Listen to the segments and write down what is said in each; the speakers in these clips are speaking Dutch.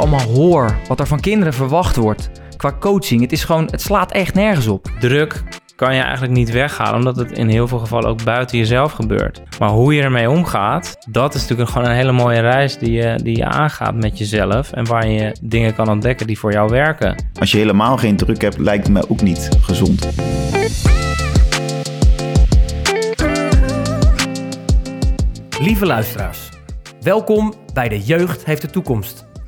allemaal hoor, wat er van kinderen verwacht wordt qua coaching, het is gewoon, het slaat echt nergens op. Druk kan je eigenlijk niet weghalen, omdat het in heel veel gevallen ook buiten jezelf gebeurt. Maar hoe je ermee omgaat, dat is natuurlijk gewoon een hele mooie reis die je, die je aangaat met jezelf en waar je dingen kan ontdekken die voor jou werken. Als je helemaal geen druk hebt, lijkt het me ook niet gezond. Lieve luisteraars, welkom bij De Jeugd heeft de toekomst.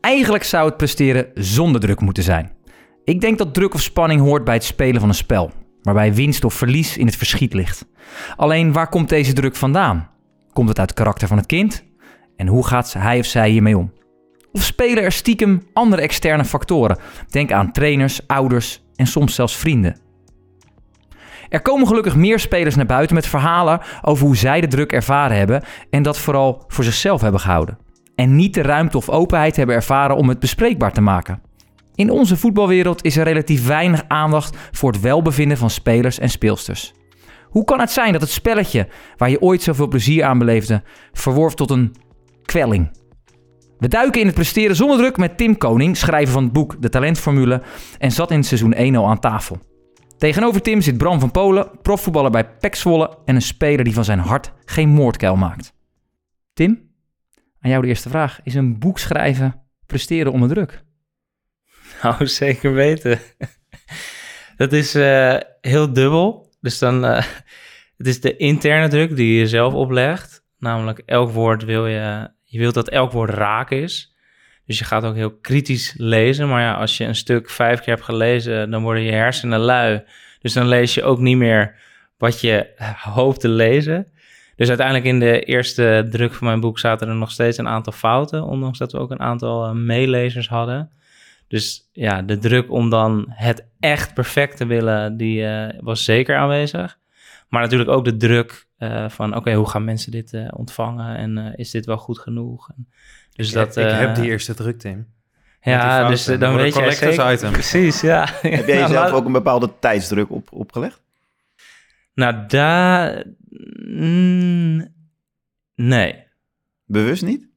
Eigenlijk zou het presteren zonder druk moeten zijn. Ik denk dat druk of spanning hoort bij het spelen van een spel, waarbij winst of verlies in het verschiet ligt. Alleen waar komt deze druk vandaan? Komt het uit het karakter van het kind? En hoe gaat hij of zij hiermee om? Of spelen er stiekem andere externe factoren? Denk aan trainers, ouders en soms zelfs vrienden. Er komen gelukkig meer spelers naar buiten met verhalen over hoe zij de druk ervaren hebben en dat vooral voor zichzelf hebben gehouden en niet de ruimte of openheid hebben ervaren om het bespreekbaar te maken. In onze voetbalwereld is er relatief weinig aandacht voor het welbevinden van spelers en speelsters. Hoe kan het zijn dat het spelletje waar je ooit zoveel plezier aan beleefde, verworf tot een kwelling? We duiken in het presteren zonder druk met Tim Koning, schrijver van het boek De Talentformule, en zat in seizoen 1 al aan tafel. Tegenover Tim zit Bram van Polen, profvoetballer bij PEC Zwolle en een speler die van zijn hart geen moordkuil maakt. Tim, aan jou de eerste vraag. Is een boek schrijven presteren onder druk? Nou, zeker weten. dat is uh, heel dubbel. Dus dan, uh, het is de interne druk die je zelf oplegt. Namelijk, elk woord wil je, je wilt dat elk woord raak is. Dus je gaat ook heel kritisch lezen. Maar ja, als je een stuk vijf keer hebt gelezen, dan worden je hersenen lui. Dus dan lees je ook niet meer wat je hoopt te lezen. Dus uiteindelijk in de eerste druk van mijn boek zaten er nog steeds een aantal fouten, ondanks dat we ook een aantal uh, meelezers hadden. Dus ja, de druk om dan het echt perfect te willen, die uh, was zeker aanwezig. Maar natuurlijk ook de druk uh, van, oké, hoe gaan mensen dit ontvangen en is dit wel goed genoeg? En dus ik, dat, ik heb die eerste druk, Tim. Ja, dus dan weet je zeker... Item. Precies, ja. Heb jij jezelf nou, ook een bepaalde tijdsdruk op, opgelegd? Nou, daar... Mm, nee. Bewust niet?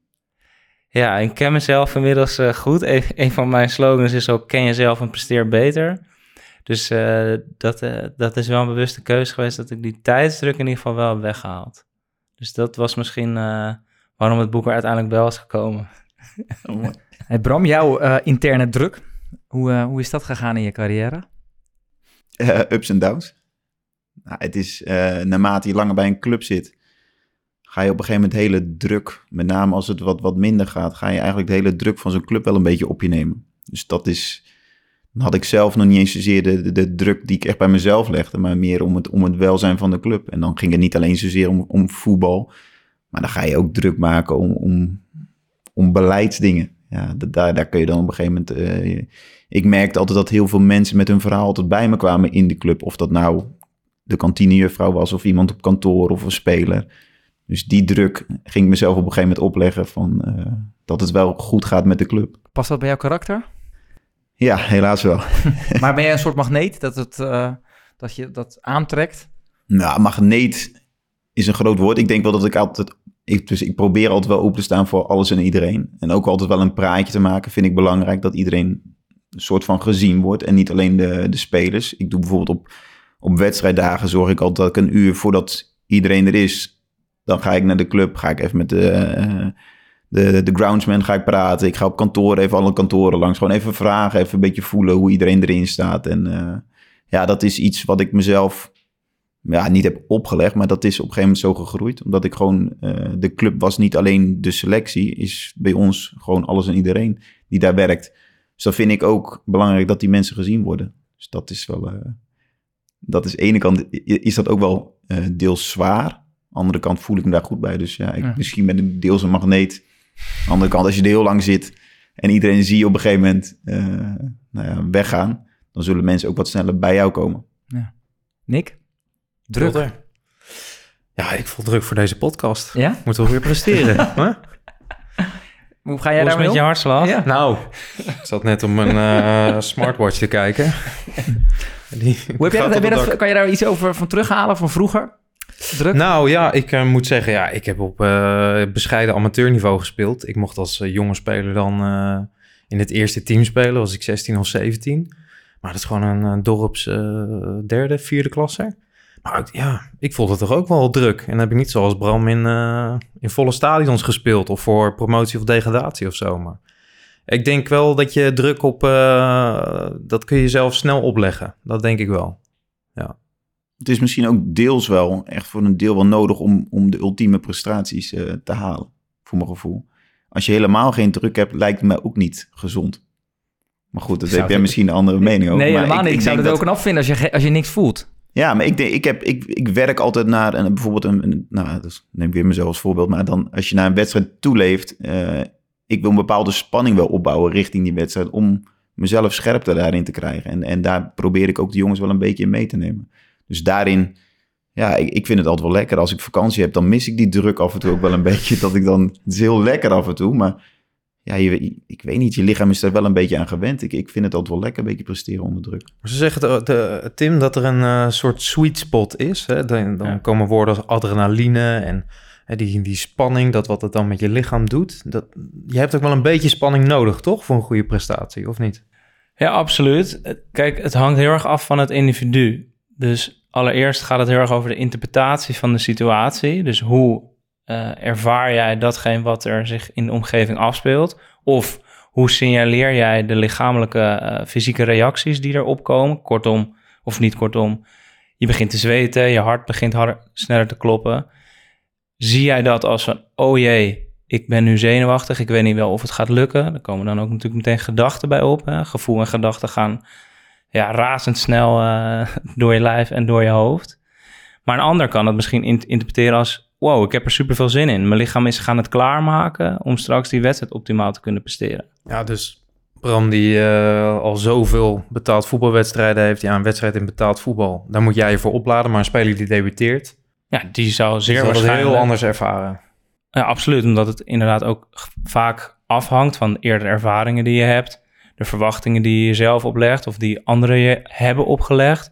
Ja, ik ken mezelf inmiddels uh, goed. Een, een, van mijn slogans is ook, ken jezelf en presteer beter. Dus uh, dat, uh, dat is wel een bewuste keuze geweest dat ik die tijdsdruk in ieder geval wel heb weggehaald. Dus dat was misschien waarom het boek er uiteindelijk wel is gekomen. Oh, hey Bram, jouw interne druk, hoe, hoe is dat gegaan in je carrière? ups en downs. Nou, het is, uh, naarmate je langer bij een club zit, ga je op een gegeven moment hele druk, met name als het wat, wat minder gaat, ga je eigenlijk de hele druk van zo'n club wel een beetje op je nemen. Dus dat is, dan had ik zelf nog niet eens zozeer de, de, druk die ik echt bij mezelf legde, maar meer om het, om het welzijn van de club. En dan ging het niet alleen zozeer om, om voetbal, maar dan ga je ook druk maken om, om, om beleidsdingen. Ja, daar, daar kun je dan op een gegeven moment. Uh, ik merkte altijd dat heel veel mensen met hun verhaal altijd bij me kwamen in de club. Of dat nou de kantinejuffrouw was of iemand op kantoor of een speler. Dus die druk ging ik mezelf op een gegeven moment opleggen van uh, dat het wel goed gaat met de club. Past dat bij jouw karakter? Ja, helaas wel. maar ben jij een soort magneet dat, het, uh, dat je dat aantrekt? Nou, magneet is een groot woord. Ik denk wel dat ik altijd, ik, dus ik probeer altijd wel open te staan voor alles en iedereen. En ook altijd wel een praatje te maken vind ik belangrijk dat iedereen een soort van gezien wordt en niet alleen de, de spelers. Ik doe bijvoorbeeld op op wedstrijddagen zorg ik altijd dat ik een uur voordat iedereen er is, dan ga ik naar de club, ga ik even met de, uh, de, de groundsman ga ik praten. Ik ga op kantoor even alle kantoren langs, gewoon even vragen, even een beetje voelen hoe iedereen erin staat. En uh, ja, dat is iets wat ik mezelf ja, niet heb opgelegd, maar dat is op een gegeven moment zo gegroeid. Omdat ik gewoon, uh, de club was niet alleen de selectie, is bij ons gewoon alles en iedereen die daar werkt. Dus dat vind ik ook belangrijk dat die mensen gezien worden. Dus dat is wel, dat is de ene kant is dat ook wel uh, deels zwaar. Andere kant voel ik me daar goed bij. Dus ja, ik, misschien ben ik deels een magneet. Andere kant, als je er heel lang zit, en iedereen zie je op een gegeven moment uh, nou ja, weggaan, dan zullen mensen ook wat sneller bij jou komen. Ja. Nick? Druk. Ja, ik voel druk voor deze podcast. Ja? Moet wel weer presteren. Hoe ga jij daar met je hartslag? Ja. Nou, ik zat net op mijn uh, smartwatch te kijken. Die Hoe heb jij dat, kan je daar iets over van terughalen van vroeger? Druk? Nou ja, ik uh, moet zeggen, ja, ik heb op uh, bescheiden amateurniveau gespeeld. Ik mocht als jonge speler dan in het eerste team spelen, was ik 16 of 17. Maar dat is gewoon een, dorps derde, vierde klasse. Maar ja, ik vond het toch ook wel druk. En dan heb ik niet zoals Bram in, uh, in volle stadions gespeeld of voor promotie of degradatie of zo. Maar ik denk wel dat je druk op, uh, dat kun je zelf snel opleggen. Dat denk ik wel. Ja. Het is misschien ook deels wel, echt voor een deel wel nodig om, om de ultieme prestaties uh, te halen, voor mijn gevoel. Als je helemaal geen druk hebt, lijkt het me ook niet gezond. Maar goed, dat heb jij misschien een andere mening over. Nee, maar helemaal ik, niet. Ik, zou het ook een afvinden als je, als je niks voelt. Ja, maar ik, denk, ik, heb, ik, ik werk altijd naar een, bijvoorbeeld een, nou, neem ik weer mezelf als voorbeeld, maar dan als je naar een wedstrijd toeleeft, uh, ik wil een bepaalde spanning wel opbouwen richting die wedstrijd om mezelf scherpte daarin te krijgen. En, en daar probeer ik ook de jongens wel een beetje in mee te nemen. Dus daarin, ja, ik, ik vind het altijd wel lekker. Als ik vakantie heb, dan mis ik die druk af en toe ook wel een beetje. Dat ik dan, het is heel lekker af en toe, maar ja, je, ik weet niet, je lichaam is er wel een beetje aan gewend. Ik, ik vind het altijd wel lekker, een beetje presteren onder druk. Ze zeggen, de, de, Tim, dat er een uh, soort sweet spot is. Hè? Dan, dan ja. komen woorden als adrenaline en hè, die, die spanning, dat wat het dan met je lichaam doet. Dat, je hebt ook wel een beetje spanning nodig, toch, voor een goede prestatie, of niet? Ja, absoluut. Kijk, het hangt heel erg af van het individu. Dus allereerst gaat het heel erg over de interpretatie van de situatie. Dus hoe uh, ervaar jij datgene wat er zich in de omgeving afspeelt? Of hoe signaleer jij de lichamelijke uh, fysieke reacties die erop komen? Kortom, of niet kortom, je begint te zweten, je hart begint harder, sneller te kloppen. Zie jij dat als van, oh jee, ik ben nu zenuwachtig, ik weet niet wel of het gaat lukken. Er komen dan ook natuurlijk meteen gedachten bij op. Hè? Gevoel en gedachten gaan ja, razendsnel uh, door je lijf en door je hoofd. Maar een ander kan het misschien interpreteren als wow, ik heb er super veel zin in. Mijn lichaam is gaan het klaarmaken om straks die wedstrijd optimaal te kunnen presteren. Ja, dus Bram die uh, al zoveel betaald voetbalwedstrijden heeft, ja, een wedstrijd in betaald voetbal. Daar moet jij je voor opladen, maar een speler die debuteert, ja, die zou zeer die waarschijnlijk heel anders ervaren. Ja, absoluut, omdat het inderdaad ook vaak afhangt van eerdere ervaringen die je hebt, de verwachtingen die je jezelf oplegt of die anderen je hebben opgelegd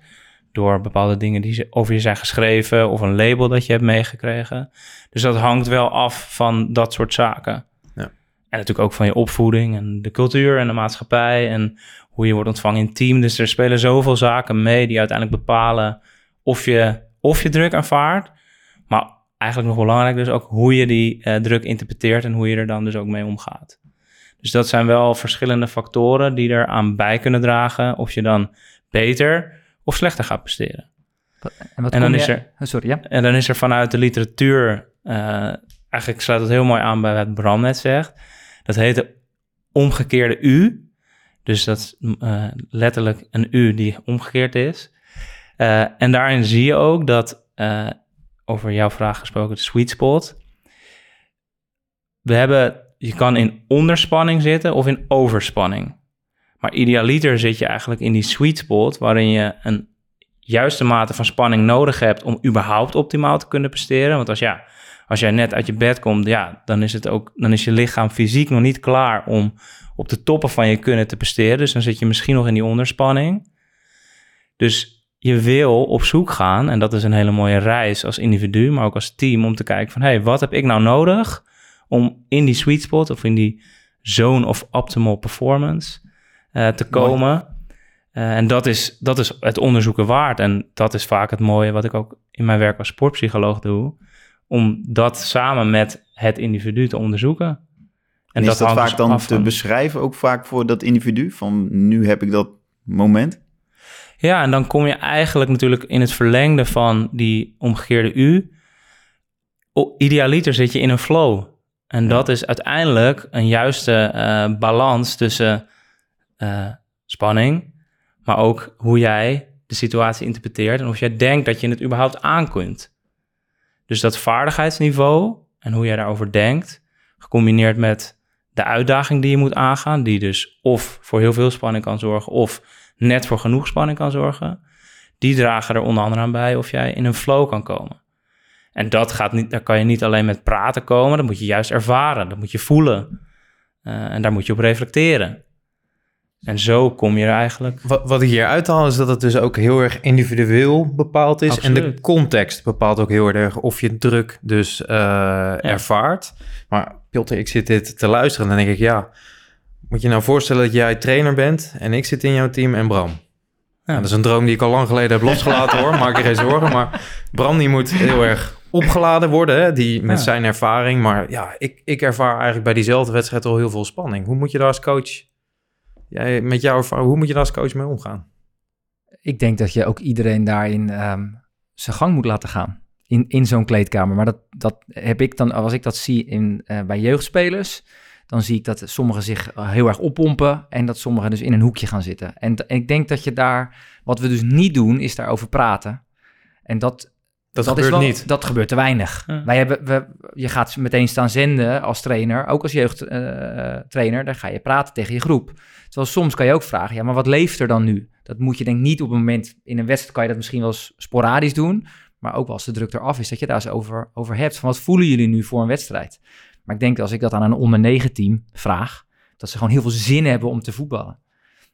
door bepaalde dingen die over je zijn geschreven of een label dat je hebt meegekregen. Dus dat hangt wel af van dat soort zaken. Ja. En natuurlijk ook van je opvoeding en de cultuur en de maatschappij en hoe je wordt ontvangen in team. Dus er spelen zoveel zaken mee die uiteindelijk bepalen of je, of je druk ervaart. Maar eigenlijk nog belangrijk dus ook hoe je die uh, druk interpreteert en hoe je er dan dus ook mee omgaat. Dus dat zijn wel verschillende factoren die er aan bij kunnen dragen. Of je dan beter of slechter gaat presteren. En, wat en dan is er, oh, sorry, ja. En dan is er vanuit de literatuur, uh, eigenlijk sluit het heel mooi aan bij wat Bram net zegt. Dat heet de omgekeerde U. Dus dat is uh, letterlijk een U die omgekeerd is. Uh, en daarin zie je ook dat, over jouw vraag gesproken, de sweet spot. We hebben, je kan in onderspanning zitten of in overspanning. Maar idealiter zit je eigenlijk in die sweet spot waarin je een juiste mate van spanning nodig hebt om überhaupt optimaal te kunnen presteren. Want als, ja, als jij net uit je bed komt, ja, dan is, het ook, dan is je lichaam fysiek nog niet klaar om op de toppen van je kunnen te presteren. Dus dan zit je misschien nog in die onderspanning. Dus je wil op zoek gaan, en dat is een hele mooie reis als individu, maar ook als team, om te kijken van, hé, hey, wat heb ik nou nodig om in die sweet spot of in die zone of optimal performance uh, te komen. Uh, en dat is, dat is het onderzoeken waard. En dat is vaak het mooie wat ik ook in mijn werk als sportpsycholoog doe. Om dat samen met het individu te onderzoeken. En, en is dat, dat vaak dus dan te beschrijven ook vaak voor dat individu? Van nu heb ik dat moment? Ja, en dan kom je eigenlijk natuurlijk in het verlengde van die omgekeerde U. Idealiter zit je in een flow. En dat is uiteindelijk een juiste uh, balans tussen uh, spanning, maar ook hoe jij de situatie interpreteert en of jij denkt dat je het überhaupt aan kunt. Dus dat vaardigheidsniveau en hoe jij daarover denkt, gecombineerd met de uitdaging die je moet aangaan, die dus of voor heel veel spanning kan zorgen, of net voor genoeg spanning kan zorgen, die dragen er onder andere aan bij of jij in een flow kan komen. En dat gaat niet, daar kan je niet alleen met praten komen, dat moet je juist ervaren, dat moet je voelen. Uh, en daar moet je op reflecteren. En zo kom je er eigenlijk. Wat, wat ik hier uithaal is dat het dus ook heel erg individueel bepaald is. En de context bepaalt ook heel erg of je druk dus uh, ervaart. Maar Piotr, ik zit dit te luisteren en dan denk ik, ja, moet je nou voorstellen dat jij trainer bent en ik zit in jouw team en Bram. Ja. dat is een droom die ik al lang geleden heb losgelaten hoor, maak je geen zorgen. Maar Bram die moet heel erg opgeladen worden, hè, die, met zijn ervaring. Maar ja, ik, ik ervaar eigenlijk bij diezelfde wedstrijd al heel veel spanning. Hoe moet je daar als coach, jij, met jouw ervaring, hoe moet je daar als coach mee omgaan? Ik denk dat je ook iedereen daarin um, zijn gang moet laten gaan. In, in zo'n kleedkamer. Maar dat, dat heb ik dan, als ik dat zie in, uh, bij jeugdspelers, dan zie ik dat sommigen zich eh, heel erg oppompen en dat sommigen dus in een hoekje gaan zitten. En, en ik denk dat je daar, wat we dus niet doen, is daarover praten. En dat, dat, gebeurt wel, niet. Dat gebeurt te weinig. Wij hebben, we, je gaat meteen staan zenden als trainer, ook als jeugdtrainer, uh, dan ga je praten tegen je groep. Terwijl soms kan je ook vragen, ja, maar wat leeft er dan nu? Dat moet je denk ik niet op een moment, in een wedstrijd kan je dat misschien wel sporadisch doen, maar ook wel als de druk eraf is, dat je daar eens over, over hebt. Van wat voelen jullie nu voor een wedstrijd? Maar ik denk dat als ik dat aan een onder 9 team vraag, dat ze gewoon heel veel zin hebben om te voetballen.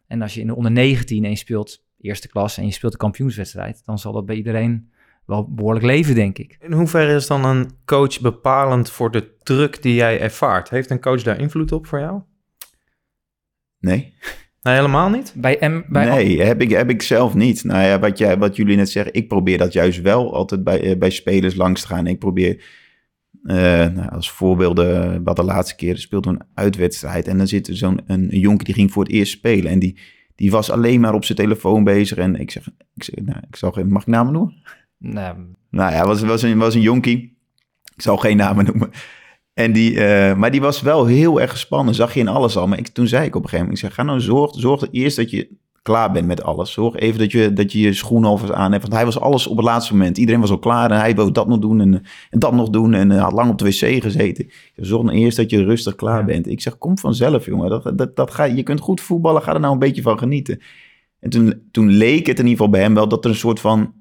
En als je in de onder 19 en je speelt eerste klas en je speelt de kampioenswedstrijd, dan zal dat bij iedereen wel behoorlijk leven, denk ik. In hoeverre is dan een coach bepalend voor de druk die jij ervaart? Heeft een coach daar invloed op voor jou? Nee. Nee, helemaal niet? Bij M, bij nee, heb ik, heb ik zelf niet. Nou ja, wat, jij, wat jullie net zeggen, ik probeer dat juist wel altijd bij, eh, bij spelers langs te gaan. Ik probeer, uh, nou, als voorbeelden, wat de laatste keer speelde een uitwedstrijd. En dan zit er zo'n een, een jonkie die ging voor het eerst spelen. En die, die was alleen maar op zijn telefoon bezig. En ik zeg, ik, zeg, nou, ik zal geen, mag ik namen noemen? Nee. Nou ja, was, was, een, was een jonkie. Ik zal geen namen noemen. En die, uh, maar die was wel heel erg gespannen. Zag je in alles al. Maar ik, toen zei ik op een gegeven moment: ik zeg, ga nou zorg, zorg eerst dat je klaar bent met alles. Zorg even dat je dat je, je schoenen alvast aan hebt. Want hij was alles op het laatste moment. Iedereen was al klaar en hij wou dat nog doen en, en dat nog doen. En uh, had lang op de wc gezeten. Zorg nou eerst dat je rustig klaar bent. Ik zeg, kom vanzelf, jongen. Dat, dat, dat ga, je kunt goed voetballen, ga er nou een beetje van genieten. En toen, toen leek het in ieder geval bij hem wel dat er een soort van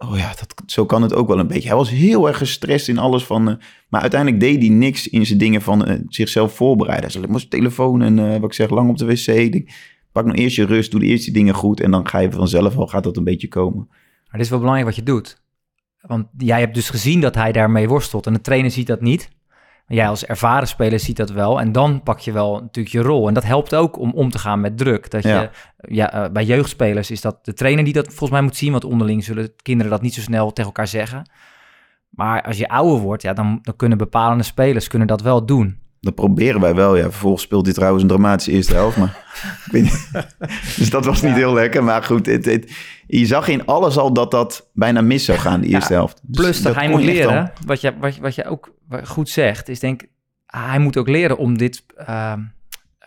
oh ja, dat, zo kan het ook wel een beetje. Hij was heel erg gestrest in alles van... Uh, maar uiteindelijk deed hij niks in zijn dingen van uh, zichzelf voorbereiden. Zei, ik telefoon en uh, wat ik zeg, lang op de wc. Pak nou eerst je rust, doe de eerste dingen goed... en dan ga je vanzelf wel, gaat dat een beetje komen. Maar het is wel belangrijk wat je doet. Want jij hebt dus gezien dat hij daarmee worstelt. En de trainer ziet dat niet. Jij als ervaren speler ziet dat wel. En dan pak je wel natuurlijk je rol. En dat helpt ook om om te gaan met druk. Dat je, ja. bij jeugdspelers is dat de trainer die dat volgens mij moet zien. Want onderling zullen kinderen dat niet zo snel tegen elkaar zeggen. Maar als je ouder wordt, ja, dan, dan kunnen bepalende spelers kunnen dat wel doen. Dat proberen wij wel, ja. Vervolgens speelt hij trouwens een dramatische eerste helft, maar... dus dat was niet heel lekker, maar goed. Het, het, je zag in alles al dat dat bijna mis zou gaan, de eerste helft. Dus plus dat, hij moet leren, wat je, wat, wat je ook goed zegt, is denk hij moet ook leren om dit... Uh,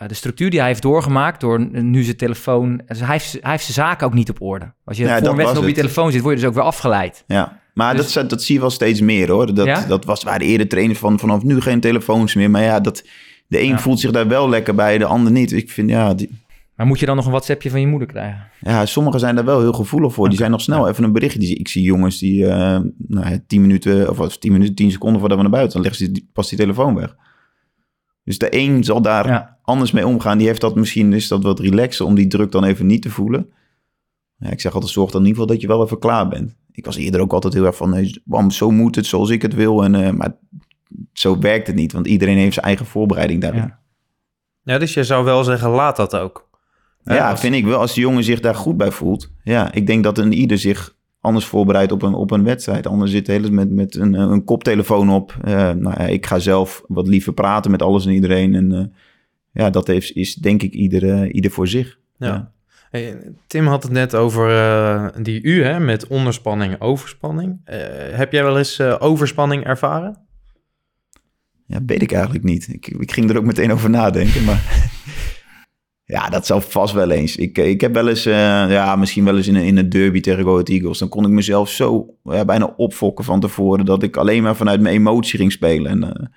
de structuur die hij heeft doorgemaakt door nu zijn telefoon... Dus hij, heeft, hij heeft zijn zaken ook niet op orde. Als je ja, voor een wedstrijd op je telefoon zit, word je dus ook weer afgeleid. Ja, maar dus, dat, dat zie je wel steeds meer hoor. Dat, ja? dat was waar de eerder trainers van vanaf nu geen telefoons meer. Maar ja, dat, de een voelt zich daar wel lekker bij, de ander niet. Ik vind ja... Die... Maar moet je dan nog een WhatsAppje van je moeder krijgen? Ja, sommigen zijn daar wel heel gevoelig voor. Okay. Die zijn nog snel even een berichtje. Ik zie jongens die uh, nou, tien minuten of tien minuten, tien seconden voordat we naar buiten, dan leggen ze pas die telefoon weg. Dus de een zal daar ja. anders mee omgaan. Die heeft dat misschien is dat wat relaxer om die druk dan even niet te voelen. Ja, ik zeg altijd, zorg dan in ieder geval dat je wel even klaar bent. Ik was eerder ook altijd heel erg van, nee, bam, zo moet het, zoals ik het wil. En, uh, maar zo werkt het niet, want iedereen heeft zijn eigen voorbereiding daarin. Ja, ja dus je zou wel zeggen, laat dat ook. Ja, als... vind ik wel. Als de jongen zich daar goed bij voelt. Ja, ik denk dat een ieder zich anders voorbereidt op een, op een wedstrijd. Anders zit hele met, met een, een koptelefoon op. Uh, nou, ja, ik ga zelf wat liever praten met alles en iedereen. En uh, ja, dat heeft, is denk ik ieder, ieder voor zich. Ja. Tim had het net over uh, die U, hè, met onderspanning, overspanning. heb jij wel eens overspanning ervaren? Ja, weet ik eigenlijk niet. Ik, ik ging er ook meteen over nadenken, maar... Ja, dat zal vast wel eens. Ik, ik heb wel eens, ja, misschien wel eens in in een derby tegen Go Eagles. Dan kon ik mezelf zo ja, bijna opfokken van tevoren dat ik alleen maar vanuit mijn emotie ging spelen. En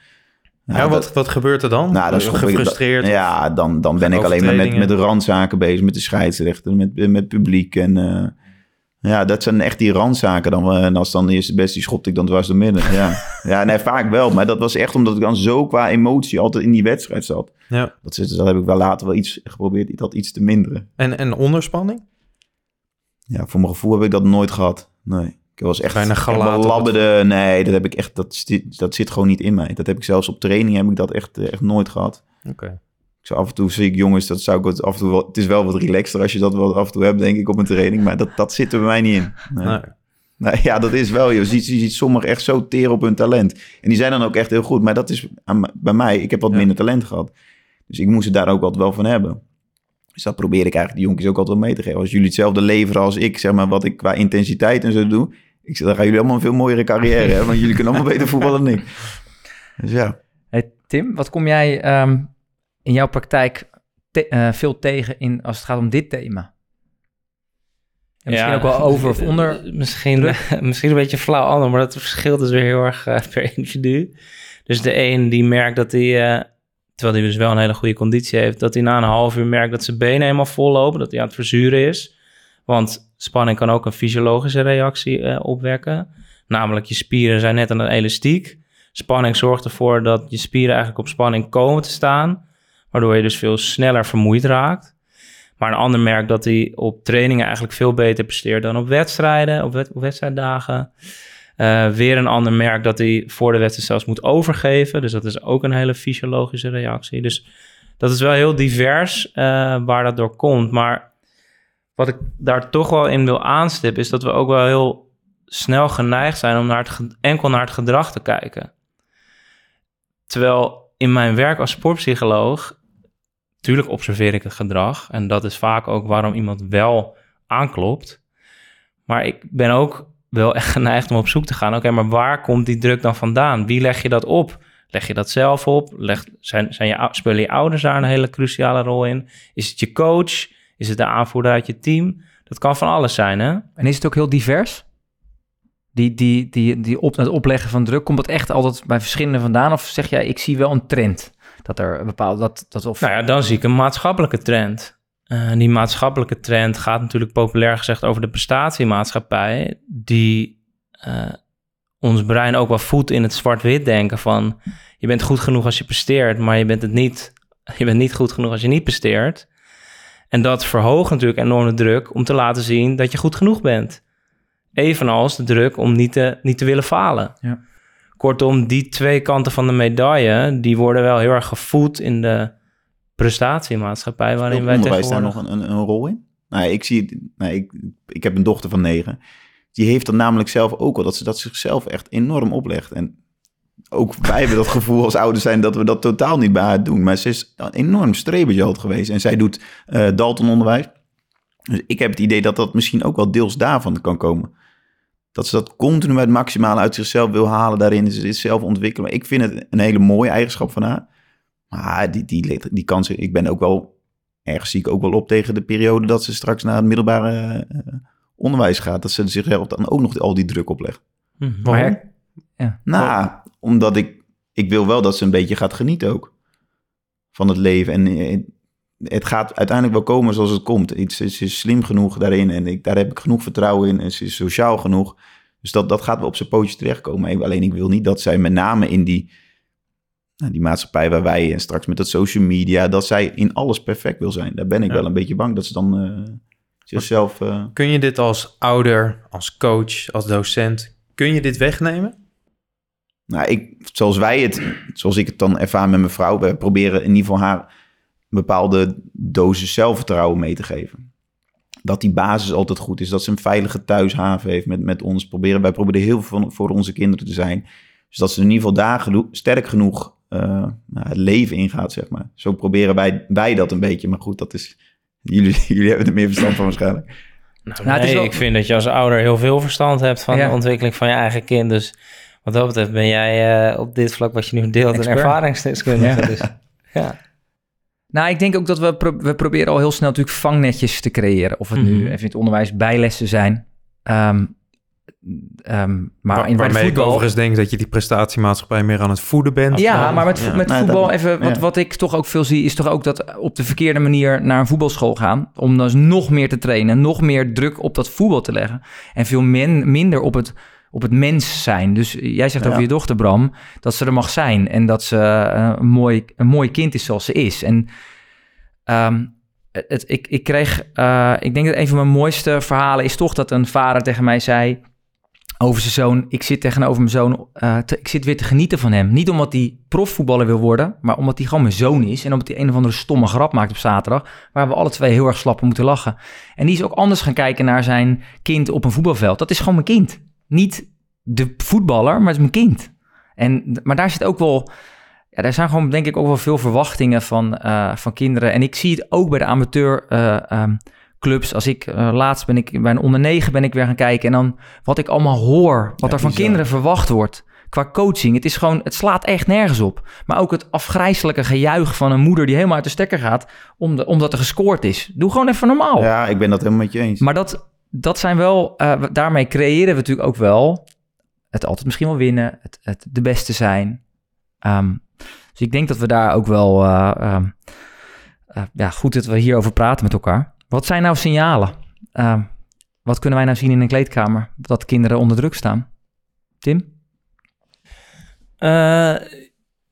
Ja, dat- wat, wat gebeurt er dan? Nou, schop ik- Gefrustreerd? Ja, dan, dan ben ik alleen maar met, met de randzaken bezig, met de scheidsrechter, met, met publiek. En eh, ja, dat zijn echt die randzaken. Dan, eh, en als dan de eerste best, die schopte ik dan dwars door midden. Ja, ja nee, vaak wel. Maar dat was echt omdat ik dan zo qua emotie altijd in die wedstrijd zat. Ja. Dat, zit- dat heb ik wel later wel iets geprobeerd, dat iets te minderen. En, en onderspanning? Ja, voor mijn gevoel heb ik dat nooit gehad. Nee. Ik was echt Bijna ik heb gelaten wel op het- labberde. Nee, dat heb ik echt. Dat, zit- dat zit gewoon niet in mij. Dat heb ik zelfs op training heb ik dat echt, eh, echt nooit gehad. Oké. Ik zou af en toe zie ik jongens, dat zou ik af en toe wel. Het is wel wat relaxter als je dat wel af en toe hebt, denk ik, op een training. Maar dat, dat zit er bij mij niet in. Nee. Nee. Nee, ja, dat is wel. Je ziet, je ziet sommigen echt zo teer op hun talent. En die zijn dan ook echt heel goed. Maar dat is bij mij. Ik heb wat Ja. minder talent gehad. Dus ik moest het daar ook altijd wel van hebben. Dus dat probeer ik eigenlijk die jonkies ook altijd wel mee te geven. Als jullie hetzelfde leveren als ik, zeg maar, wat ik qua intensiteit en zo doe. Ik zeg, dan gaan jullie allemaal een veel mooiere carrière hebben. Want jullie kunnen allemaal beter voetballen dan ik. Dus ja. Hey, Tim, wat kom jij ehm, in jouw praktijk te- eh, veel tegen in, als het gaat om dit thema? En misschien ook wel over of onder. Misschien, misschien een beetje flauw ander, maar dat verschilt dus weer heel erg eh, per individu. Dus de een die merkt dat hij, eh, terwijl hij dus wel een hele goede conditie heeft, dat hij na een half uur merkt dat zijn benen helemaal vol lopen, dat hij aan het verzuren is. Want spanning kan ook een fysiologische reactie eh, opwekken. Namelijk je spieren zijn net aan een elastiek. Spanning zorgt ervoor dat je spieren eigenlijk op spanning komen te staan, waardoor je dus veel sneller vermoeid raakt. Maar een ander merkt dat hij op trainingen eigenlijk veel beter presteert dan op wedstrijden, op, wed- wedstrijddagen. Eh, weer een ander merkt dat hij voor de wedstrijd zelfs moet overgeven. Dus dat is ook een hele fysiologische reactie. Dus dat is wel heel divers eh, waar dat door komt. Maar wat ik daar toch wel in wil aanstippen, is dat we ook wel heel snel geneigd zijn om naar het, enkel naar het gedrag te kijken. Terwijl in mijn werk als sportpsycholoog Tuurlijk observeer ik het gedrag. En dat is vaak ook waarom iemand wel aanklopt. Maar ik ben ook wel echt geneigd om op zoek te gaan. Oké, maar waar komt die druk dan vandaan? Wie leg je dat op? Leg je dat zelf op? Leg, zijn, zijn je, spelen je ouders daar een hele cruciale rol in? Is het je coach? Is het de aanvoerder uit je team? Dat kan van alles zijn, hè? En is het ook heel divers? Die, die, die, die op, het opleggen van druk, komt dat echt altijd bij verschillende vandaan? Of zeg jij, ik zie wel een trend? Dat er een bepaalde, dat, dat of... Nou ja, dan zie ik een maatschappelijke trend. Eh, die maatschappelijke trend gaat natuurlijk populair gezegd over de prestatiemaatschappij, die eh, ons brein ook wel voedt in het zwart-wit denken van je bent goed genoeg als je presteert, maar je bent het niet, je bent niet goed genoeg als je niet presteert. En dat verhoogt natuurlijk enorm de druk om te laten zien dat je goed genoeg bent. Evenals de druk om niet te, niet te willen falen. Ja. Kortom, die twee kanten van de medaille, die worden wel heel erg gevoed in de prestatiemaatschappij waarin wij onderwijs daar tegenwoordig... nog een, een, een rol in? Nou, ik zie het, nou, ik, ik heb een dochter van negen. Die heeft dat namelijk zelf ook wel, dat ze dat zichzelf echt enorm oplegt. En ook wij hebben dat gevoel als ouders zijn dat we dat totaal niet bij haar doen. Maar ze is een enorm strebertje altijd geweest. En zij doet eh Dalton-onderwijs. Dus ik heb het idee dat dat misschien ook wel deels daarvan kan komen. Dat ze dat continu het maximale uit zichzelf wil halen daarin. Ze dit zelf ontwikkelen. Maar ik vind het een hele mooie eigenschap van haar. Maar die, die, die, die kan ze... Ik ben ook wel... Ergens zie ik ook wel op tegen de periode dat ze straks naar het middelbare eh, onderwijs gaat. Dat ze zichzelf dan ook nog al die druk oplegt. Mhm. Maar ja. Nou, omdat ik, ik wil wel dat ze een beetje gaat genieten ook. Van het leven. En eh, het gaat uiteindelijk wel komen zoals het komt. Ze is slim genoeg daarin en ik, daar heb ik genoeg vertrouwen in. En ze is sociaal genoeg. Dus dat, dat gaat wel op zijn pootjes terechtkomen. Alleen ik wil niet dat zij met name in die, nou, die maatschappij waar wij en straks met dat social media, dat zij in alles perfect wil zijn. Daar ben ik Ja. wel een beetje bang dat ze dan eh, zichzelf... eh, Kun je dit als ouder, als coach, als docent, kun je dit wegnemen? Nou, ik, zoals wij het, zoals ik het dan ervaar met mijn vrouw, we proberen in ieder geval haar een bepaalde dosis zelfvertrouwen mee te geven. Dat die basis altijd goed is, dat ze een veilige thuishaven heeft met, met ons. Proberen, wij proberen heel veel van- voor onze kinderen te zijn. Dus dat ze in ieder geval daar geno- sterk genoeg eh, nou, het leven ingaat, zeg maar. Zo proberen wij, wij dat een beetje. Maar goed, dat is... Jullie, jullie hebben er meer verstand van waarschijnlijk. Nou, Nou, nee, wel- ik vind dat je als ouder heel veel verstand hebt van Ja. de ontwikkeling van je eigen kind. Dus wat dat betreft ben jij eh, op dit vlak wat je nu deelt een ervaringsdeskundige. Ja. Dus, ja. Nou, ik denk ook dat we, pro- we proberen al heel snel natuurlijk vangnetjes te creëren. Of het nu Mhm. even in het onderwijs bijlessen zijn. Ehm, ehm, maar Waar- in, waarmee ik overigens denk dat je die prestatiemaatschappij meer aan het voeden bent. Ja, dan- maar met, vo- ja. met Nee, voetbal, even, wat, ja. wat ik toch ook veel zie, is toch ook dat op de verkeerde manier naar een voetbalschool gaan. Om dus nog meer te trainen, nog meer druk op dat voetbal te leggen. En veel min, minder op het, op het mens zijn. Dus jij zegt Ja. over je dochter, Bram, dat ze er mag zijn. En dat ze eh, een, mooi, een mooi kind is zoals ze is. En ehm, het, ik, ik kreeg, eh, ik denk dat een van mijn mooiste verhalen is toch dat een vader tegen mij zei over zijn zoon. Ik zit tegenover mijn zoon. eh, te- ik zit weer te genieten van hem. Niet omdat hij profvoetballer wil worden, maar omdat hij gewoon mijn zoon is. En omdat hij een of andere stomme grap maakt op zaterdag. Waar we alle twee heel erg slap moeten lachen. En die is ook anders gaan kijken naar zijn kind op een voetbalveld. Dat is gewoon mijn kind. Niet de voetballer, maar het is mijn kind. En, maar daar zit ook wel. Ja, daar zijn gewoon denk ik ook wel veel verwachtingen van, eh, van kinderen. En ik zie het ook bij de amateur eh, ehm. Als ik eh, laatst ben ik bij een onder negen ben ik weer gaan kijken. En dan wat ik allemaal hoor, wat Ja, er van bizar. kinderen verwacht wordt. Qua coaching. Het is gewoon, het slaat echt nergens op. Maar ook het afgrijzelijke gejuich van een moeder die helemaal uit de stekker gaat. Om de, omdat er gescoord is. Doe gewoon even normaal. Ja, ik ben dat helemaal met je eens. Maar dat, dat zijn wel, eh, daarmee creëren we natuurlijk ook wel het altijd misschien wel winnen, het, het de beste zijn. Ehm, dus ik denk dat we daar ook wel, eh, ehm, eh, ja, goed dat we hierover praten met elkaar. Wat zijn nou signalen? Ehm, wat kunnen wij nou zien in een kleedkamer dat kinderen onder druk staan? Tim?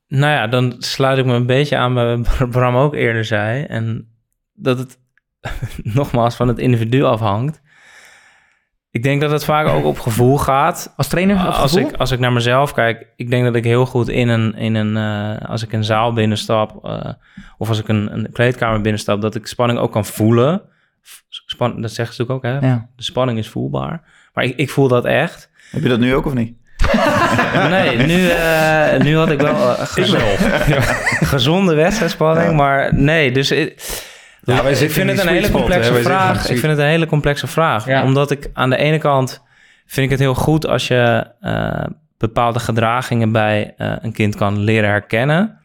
Nou ja, dan sluit ik me een beetje aan bij wat Bram ook eerder zei. En dat het nogmaals van het individu afhangt. Ik denk dat het vaak ook op gevoel gaat. Als trainer? op Als ik, als ik naar mezelf kijk, ik denk dat ik heel goed in een, in een eh, als ik een zaal binnenstap eh, of als ik een, een kleedkamer binnenstap, dat ik spanning ook kan voelen. Span, dat zeggen ze natuurlijk ook, hè? Ja. De spanning is voelbaar. Maar ik, ik voel dat echt. Heb je dat nu ook of niet? Nee, nu, eh, nu had ik wel uh, gezonde wedstrijdspanning, Ja. maar nee, dus Ja, wij ik vind in het een hele spot, complexe vraag. Ik vind het een hele complexe vraag, Ja. omdat ik aan de ene kant vind ik het heel goed als je eh, bepaalde gedragingen bij eh, een kind kan leren herkennen.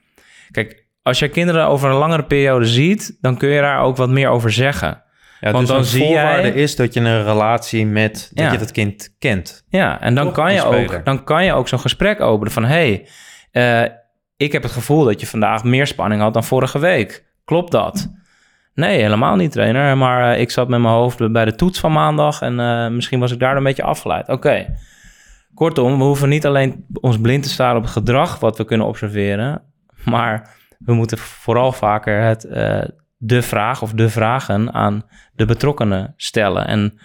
Kijk, als je kinderen over een langere periode ziet, dan kun je daar ook wat meer over zeggen. Ja, Want dus dan zie voorwaarde jij- is dat je een relatie met dat Ja. je dat kind kent. Ja, en dan Toch, kan, je ook, dan kan je ook zo'n gesprek openen van... hey, eh, ik heb het gevoel dat je vandaag meer spanning had dan vorige week. Klopt dat? Nee, helemaal niet, trainer. Maar eh, ik zat met mijn hoofd bij de toets van maandag... en eh, misschien was ik daar een beetje afgeleid. Oké. Kortom, we hoeven niet alleen ons blind te staren op het gedrag... wat we kunnen observeren... maar we moeten vooral vaker het, eh, de vraag of de vragen aan de betrokkenen stellen. En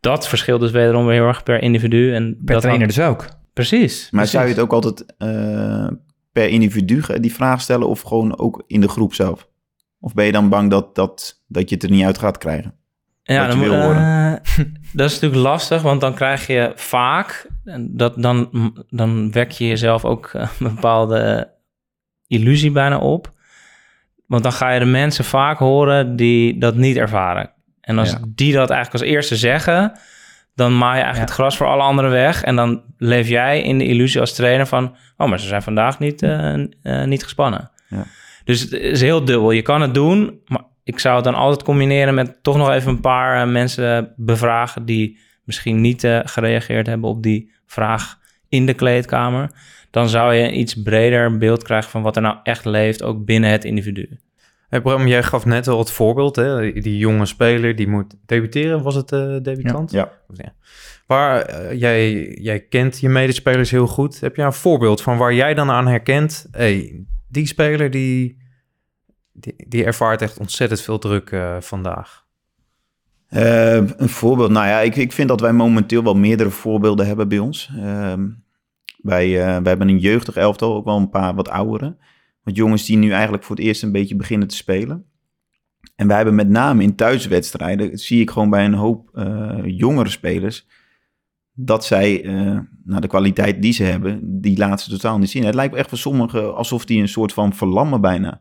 dat verschilt dus wederom weer heel erg per individu. En Per dat trainer dus ook. Precies. Maar precies. zou je het ook altijd eh, per individu die vraag stellen of gewoon ook in de groep zelf? Of ben je dan bang dat, dat, dat je het er niet uit gaat krijgen? ja, je dan wil eh, dat is natuurlijk lastig, want dan krijg je vaak... en Dat, dan, dan wek je jezelf ook eh, een bepaalde illusie bijna op. Want dan ga je de mensen vaak horen die dat niet ervaren. En als Ja. die dat eigenlijk als eerste zeggen... dan maai je eigenlijk Ja. het gras voor alle anderen weg. En dan leef jij in de illusie als trainer van... oh, maar ze zijn vandaag niet, eh, niet gespannen. Ja. Dus het is heel dubbel. Je kan het doen, maar ik zou het dan altijd combineren... met toch nog even een paar eh, mensen bevragen... die misschien niet eh, gereageerd hebben op die vraag in de kleedkamer. Dan zou je een iets breder beeld krijgen... van wat er nou echt leeft, ook binnen het individu. Hey Bram, jij gaf net al het voorbeeld, hè? Die, jonge speler die moet debuteren. Was het eh debutant? Ja. Waar, eh, jij, jij kent je medespelers heel goed. Heb je een voorbeeld van waar jij dan aan herkent... hey, die speler die, die, die ervaart echt ontzettend veel druk eh, vandaag. Eh, een voorbeeld. Nou ja, ik, ik vind dat wij momenteel wel meerdere voorbeelden hebben bij ons. Ehm, wij, eh, wij hebben een jeugdig elftal, ook wel een paar wat oudere. Want jongens die nu eigenlijk voor het eerst een beetje beginnen te spelen. En wij hebben met name in thuiswedstrijden, zie ik gewoon bij een hoop eh, jongere spelers, dat zij eh, nou, de kwaliteit die ze hebben, die laten ze totaal niet zien. Het lijkt echt voor sommigen alsof die een soort van verlammen bijna.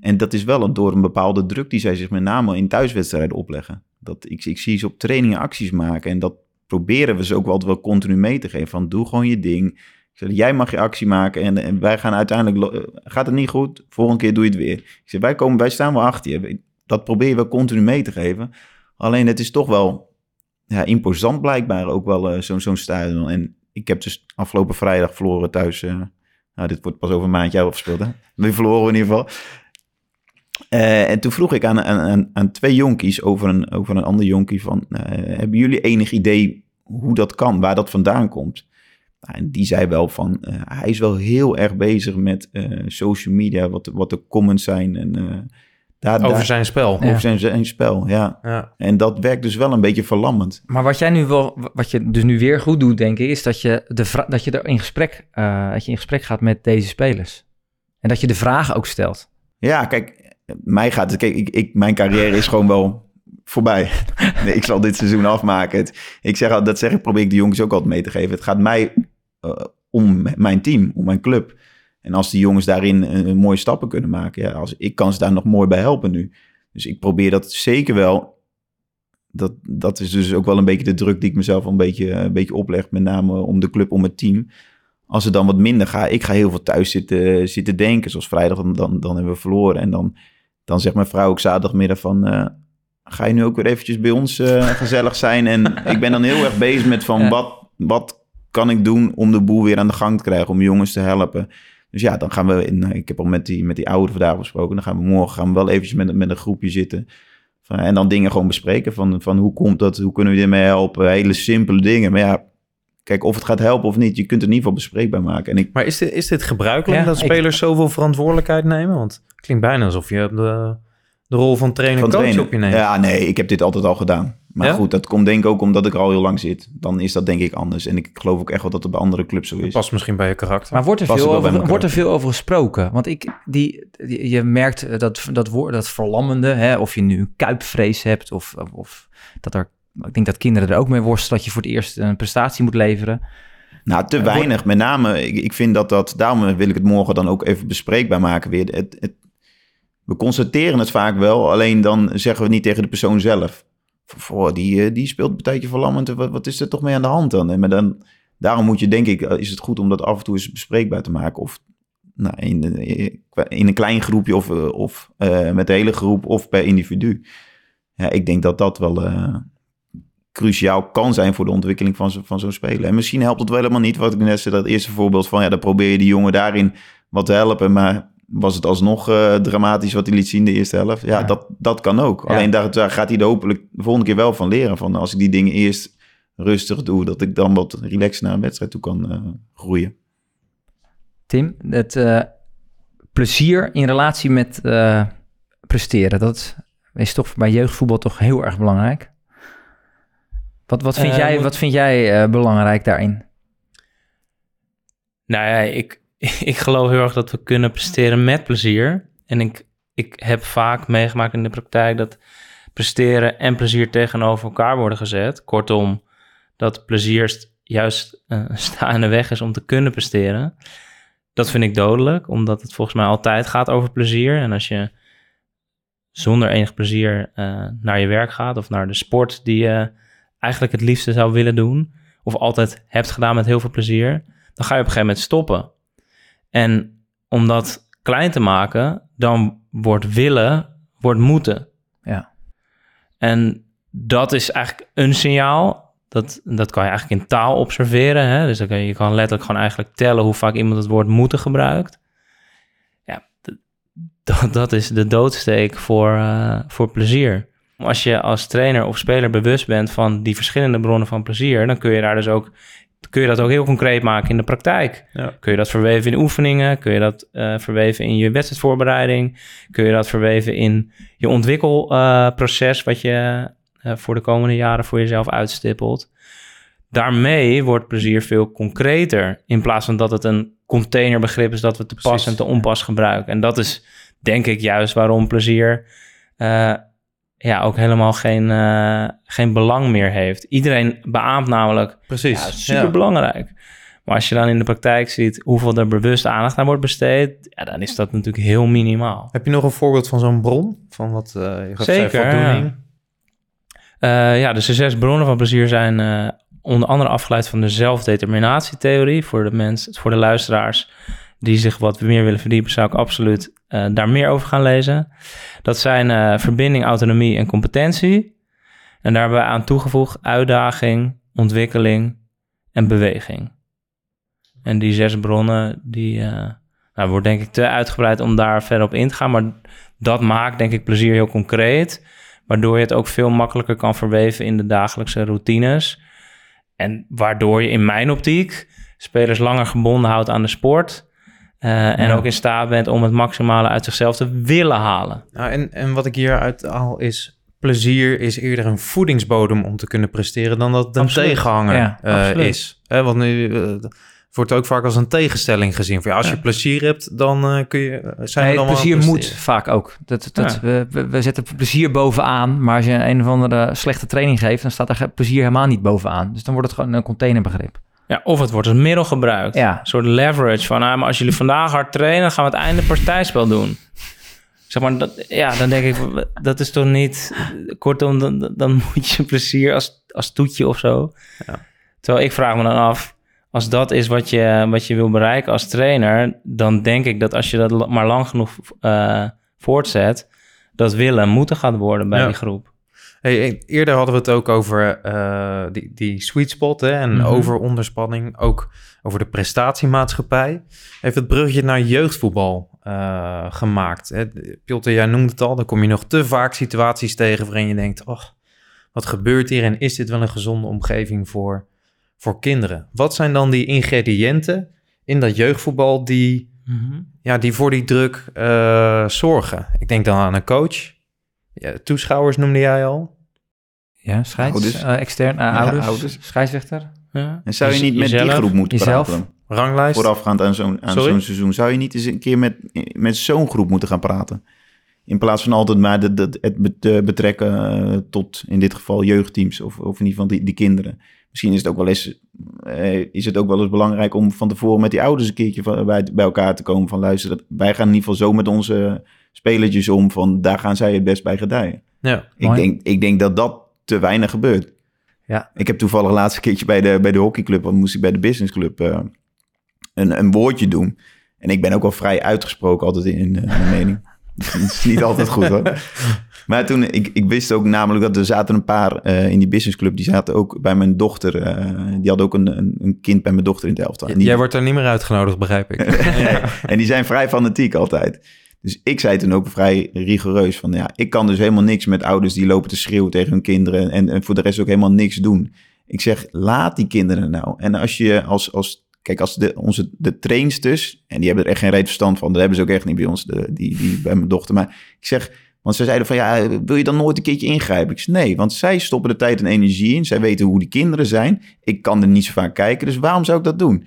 En dat is wel door een bepaalde druk die zij zich met name in thuiswedstrijden opleggen. Dat, ik, ik zie ze op trainingen acties maken en dat proberen we ze ook wel, wel continu mee te geven. Van doe gewoon je ding. Zeg, jij mag je actie maken en, wij gaan uiteindelijk... eh, Gaat het niet goed? Volgende keer doe je het weer. Ik zeg, wij, komen, wij staan wel achter je. Dat probeer je wel continu mee te geven. Alleen het is toch wel ja, imposant blijkbaar ook wel eh, zo'n zo'n stadion. En ik heb dus afgelopen vrijdag verloren thuis. eh, nou, dit wordt pas over een maandje afgespeeld, hè? Die verloren we in ieder geval. Eh, en toen vroeg ik aan, aan, aan, aan twee jonkies over een, over een ander jonkie van... eh, hebben jullie enig idee hoe dat kan, waar dat vandaan komt? Nou, en die zei wel van, eh, hij is wel heel erg bezig met eh, social media, wat, de- wat de comments zijn. En, eh, daar, Over daar- zijn spel. Ja. over zijn, zijn spel, ja. Ja. En dat werkt dus wel een beetje verlammend. Maar wat jij nu wel, wat je dus nu weer goed doet, denk ik, is dat je, de dat je er in gesprek, eh, dat je in gesprek gaat met deze spelers. En dat je de vragen ook stelt. Ja, kijk, mij gaat het. Kijk, ik, ik, mijn carrière is gewoon wel voorbij. Nee, ik zal dit seizoen afmaken. Ik zeg dat zeg ik, probeer ik de jongens ook altijd mee te geven. Het gaat mij eh, om mijn team, om mijn club. En als die jongens daarin eh, mooie stappen kunnen maken, ja, als, ik kan ze daar nog mooi bij helpen nu. Dus ik probeer dat zeker wel. Dat, dat is dus ook wel een beetje de druk die ik mezelf een beetje, een beetje opleg. Met name om de club, om het team. Als het dan wat minder gaat, ik ga heel veel thuis zitten, zitten denken. Zoals vrijdag, dan, dan hebben we verloren. En dan, dan zegt mijn vrouw ook zaterdagmiddag van... eh, ga je nu ook weer eventjes bij ons eh, gezellig zijn? En ik ben dan heel erg bezig met van wat, wat kan ik doen om de boel weer aan de gang te krijgen, om jongens te helpen. Dus ja, dan gaan we, in, eh, ik heb al met die, met die ouderen vandaag besproken, dan gaan we morgen gaan we wel eventjes met, met een groepje zitten. Van, en dan dingen gewoon bespreken van, van hoe komt dat, hoe kunnen we ermee helpen, hele simpele dingen. Maar ja, kijk, of het gaat helpen of niet, je kunt het in ieder geval bespreekbaar maken. En ik, Maar is dit, is dit gebruikelijk Ja, dat ik- spelers zoveel verantwoordelijkheid nemen? Want het klinkt bijna alsof je de, de rol van trainer van coach trainen. op je neemt. Ja, nee, ik heb dit altijd al gedaan. Maar Ja? goed, dat komt denk ik ook omdat ik er al heel lang zit. Dan is dat denk ik anders. En ik geloof ook echt wel dat het bij andere clubs zo Dat is. past misschien bij je karakter. Maar wordt er, Past veel over, wordt er veel over gesproken? Want ik, die, die- je merkt eh, dat, dat, woord, dat verlammende, hè, of je nu een kuipvrees hebt, of, of, of dat er, ik denk dat kinderen er ook mee worstelen, dat je voor het eerst een prestatie moet leveren. Nou, te Eh, weinig. Met name, ik, ik vind dat dat... Daarom wil ik het morgen dan ook even bespreekbaar maken weer. Het, het, we constateren het vaak wel, alleen dan zeggen we niet tegen de persoon zelf. "Voor, die, eh, die speelt een partijtje verlammend. Wat, wat is er toch mee aan de hand dan? Maar dan? Daarom moet je, denk ik, eh, is het goed om dat af en toe eens bespreekbaar te maken. Of nou, in, in een klein groepje of, of met de hele groep of per individu. Ja, ik denk dat dat wel... cruciaal kan zijn voor de ontwikkeling van, zo, van zo'n speler. En misschien helpt het wel helemaal niet, wat ik net zei, dat eerste voorbeeld van, ja, dan probeer je die jongen daarin wat te helpen, maar was het alsnog eh, dramatisch wat hij liet zien de eerste helft? Ja, Ja. Dat, dat kan ook. Ja. Alleen daar, daar gaat hij er hopelijk de volgende keer wel van leren, van als ik die dingen eerst rustig doe, dat ik dan wat relaxed naar een wedstrijd toe kan eh, groeien. Tim, het eh, plezier in relatie met presteren, dat is toch bij jeugdvoetbal toch heel erg belangrijk. Wat, wat vind Eh, jij, wat vind jij eh, belangrijk daarin? Nou ja, ik, ik geloof heel erg dat we kunnen presteren met plezier. En ik, ik heb vaak meegemaakt in de praktijk dat presteren en plezier tegenover elkaar worden gezet. Kortom, dat plezier st- juist eh, staande weg is om te kunnen presteren. Dat vind ik dodelijk, omdat het volgens mij altijd gaat over plezier. En als je zonder enig plezier eh, naar je werk gaat of naar de sport die je eigenlijk het liefste zou willen doen, of altijd hebt gedaan met heel veel plezier, dan ga je op een gegeven moment stoppen. En om dat klein te maken, dan wordt willen, wordt moeten. Ja. En dat is eigenlijk een signaal. Dat, dat kan je eigenlijk in taal observeren. Hè? Dus dan kan je, je kan letterlijk gewoon eigenlijk tellen hoe vaak iemand het woord moeten gebruikt. Ja, dat, dat is de doodsteek voor, eh, voor plezier. Als je als trainer of speler bewust bent van die verschillende bronnen van plezier, dan kun je daar dus ook kun je dat ook heel concreet maken in de praktijk. Ja. Kun je dat verweven in oefeningen? Kun je dat eh, verweven in je wedstrijdvoorbereiding? Kun je dat verweven in je ontwikkelproces wat je eh, voor de komende jaren voor jezelf uitstippelt? Daarmee wordt plezier veel concreter in plaats van dat het een containerbegrip is dat we te pas en te onpas gebruiken. En dat is denk ik juist waarom plezier eh, ja, ook helemaal geen, eh, geen belang meer heeft. Iedereen beaamt namelijk Precies. ja, super belangrijk. Maar als je dan in de praktijk ziet hoeveel er bewust aandacht aan wordt besteed, ja, dan is dat natuurlijk heel minimaal. Heb je nog een voorbeeld van zo'n bron? Van wat eh je zei, Zeker? Eh, ja, dus de zes bronnen van plezier zijn onder andere afgeleid van de zelfdeterminatietheorie. Voor de mensen, voor de luisteraars die zich wat meer willen verdiepen, zou ik absoluut eh, daar meer over gaan lezen. Dat zijn eh, verbinding, autonomie en competentie. En daar hebben we aan toegevoegd uitdaging, ontwikkeling en beweging. En die zes bronnen, die eh, nou, wordt denk ik te uitgebreid om daar verder op in te gaan. Maar dat maakt denk ik plezier heel concreet. Waardoor je het ook veel makkelijker kan verweven in de dagelijkse routines. En waardoor je in mijn optiek spelers langer gebonden houdt aan de sport. Eh, en Ja. ook in staat bent om het maximale uit zichzelf te willen halen. Nou, en, en wat ik hieruit haal is... plezier is eerder een voedingsbodem om te kunnen presteren... dan dat het een Absoluut. tegenhanger Ja, eh, is. Eh, want nu het wordt ook vaak als een tegenstelling gezien. Van, ja, als je plezier hebt, dan kun je... Zijn Nee, we dan plezier moet vaak ook. Dat, dat, we, we, zetten plezier bovenaan, maar als je een of andere slechte training geeft, dan staat er plezier helemaal niet bovenaan. Dus dan wordt het gewoon een containerbegrip. Ja, of het wordt als middel gebruikt. Ja. Een soort leverage van, ah, maar als jullie vandaag hard trainen, dan gaan we het einde partijspel doen. Zeg maar, dat, ja, dan denk ik, dat is toch niet... Kortom, dan, dan moet je plezier als, als toetje of zo. Ja. Terwijl ik vraag me dan af, als dat is wat je, wat je wil bereiken als trainer... dan denk ik dat als je dat maar lang genoeg eh, voortzet... dat willen moeten gaat worden bij Ja. die groep. Hey, eerder hadden we het ook over eh, die, die sweet spot hè, en Mhm. over onderspanning. Ook over de prestatiemaatschappij. Heeft het bruggetje naar jeugdvoetbal eh, gemaakt. Hè? Piotr, jij noemde het al. Dan kom je nog te vaak situaties tegen waarin je denkt... Oh, wat gebeurt hier en is dit wel een gezonde omgeving voor, voor kinderen? Wat zijn dan die ingrediënten in dat jeugdvoetbal die, ja, die voor die druk eh, zorgen? Ik denk dan aan een coach. Ja, toeschouwers noemde jij al. Ja, scheids, Ouders. eh, extern, eh, Ja, ouders, ouders. scheidsrechter. Ja. En zou je niet met die groep moeten Jezelf? praten? Ranglijst. Voorafgaand aan zo'n aan Sorry? zo'n seizoen. Zou je niet eens een keer met, met zo'n groep moeten gaan praten? In plaats van altijd maar de, de, het bet- betrekken eh, tot, in dit geval, jeugdteams. Of, of in ieder geval die, die kinderen. Misschien is het ook wel eens, is het ook wel eens belangrijk om van tevoren met die ouders een keertje van, bij, bij elkaar te komen. Van luister, dat- wij gaan in ieder geval zo met onze spelertjes om. Van daar gaan zij het best bij gedijden. Ja. Ik denk, ik denk dat dat te weinig gebeurt. Ja. Ik heb toevallig laatste keertje bij de, bij de hockeyclub, want moest ik bij de businessclub eh, een, een woordje doen. En ik ben ook wel vrij uitgesproken altijd in eh, mijn mening. Dat is niet altijd goed hoor. Maar toen, ik, ik wist ook namelijk dat er zaten een paar eh, in die businessclub, die zaten ook bij mijn dochter. eh, die hadden ook een, een, een kind bij mijn dochter in het elftal. Jij wordt er niet meer uitgenodigd, begrijp ik. en die zijn vrij fanatiek altijd. Dus ik zei toen ook vrij rigoureus van ja, ik kan dus helemaal niks met ouders die lopen te schreeuwen tegen hun kinderen en, en voor de rest ook helemaal niks doen. Ik zeg, laat die kinderen nou. En als je als, als kijk, als de, onze de trainsters, en die hebben er echt geen reet verstand van, dat hebben ze ook echt niet bij ons, de, die, die bij mijn dochter. Maar ik zeg, want ze zeiden van ja, wil je dan nooit een keertje ingrijpen? Ik zeg nee, want zij stoppen de tijd en energie in. Zij weten hoe die kinderen zijn. Ik kan er niet zo vaak kijken, dus waarom zou ik dat doen?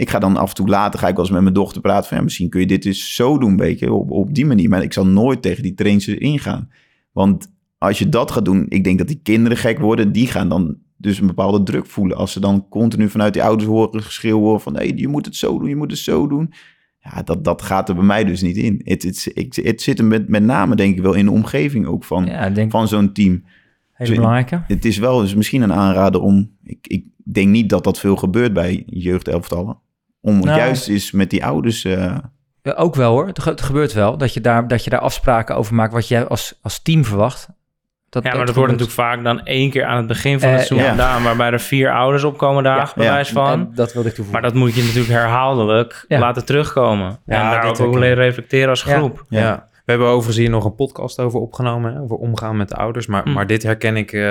Ik ga dan af en toe later ga ik wel eens met mijn dochter praten van ja, misschien kun je dit eens zo doen, weet je, op, op die manier. Maar ik zal nooit tegen die trainsters ingaan. Want als je dat gaat doen, ik denk dat die kinderen gek worden. Die gaan dan dus een bepaalde druk voelen. Als ze dan continu vanuit die ouders horen geschreeuwen van... hé, hey, je moet het zo doen, je moet het zo doen. Ja, dat, dat gaat er bij mij dus niet in. Het, het, het zit er met, met name denk ik wel in de omgeving ook van, Ja, van zo'n team. hele belangrijke. Het is wel dus misschien een aanrader om... Ik, ik denk niet dat dat veel gebeurt bij jeugdelftallen. Om Nou. juist eens met die ouders... eh, Ja, ook wel hoor. Het, ge- het gebeurt wel dat je daar, dat je daar afspraken over maakt wat jij als, als team verwacht. Dat, Ja, maar dat wordt natuurlijk vaak dan één keer aan het begin van het Eh, seizoen ja. gedaan, waarbij er vier ouders opkomen dagen, bij Ja. wijze van. En dat wilde ik toevoegen. Maar dat moet je natuurlijk herhaaldelijk Ja. laten terugkomen. Ja, en daar ook ik. reflecteren als groep. Ja. Ja. We hebben overigens hier nog een podcast over opgenomen, hè, over omgaan met de ouders. Maar, Hm. maar dit herken ik eh,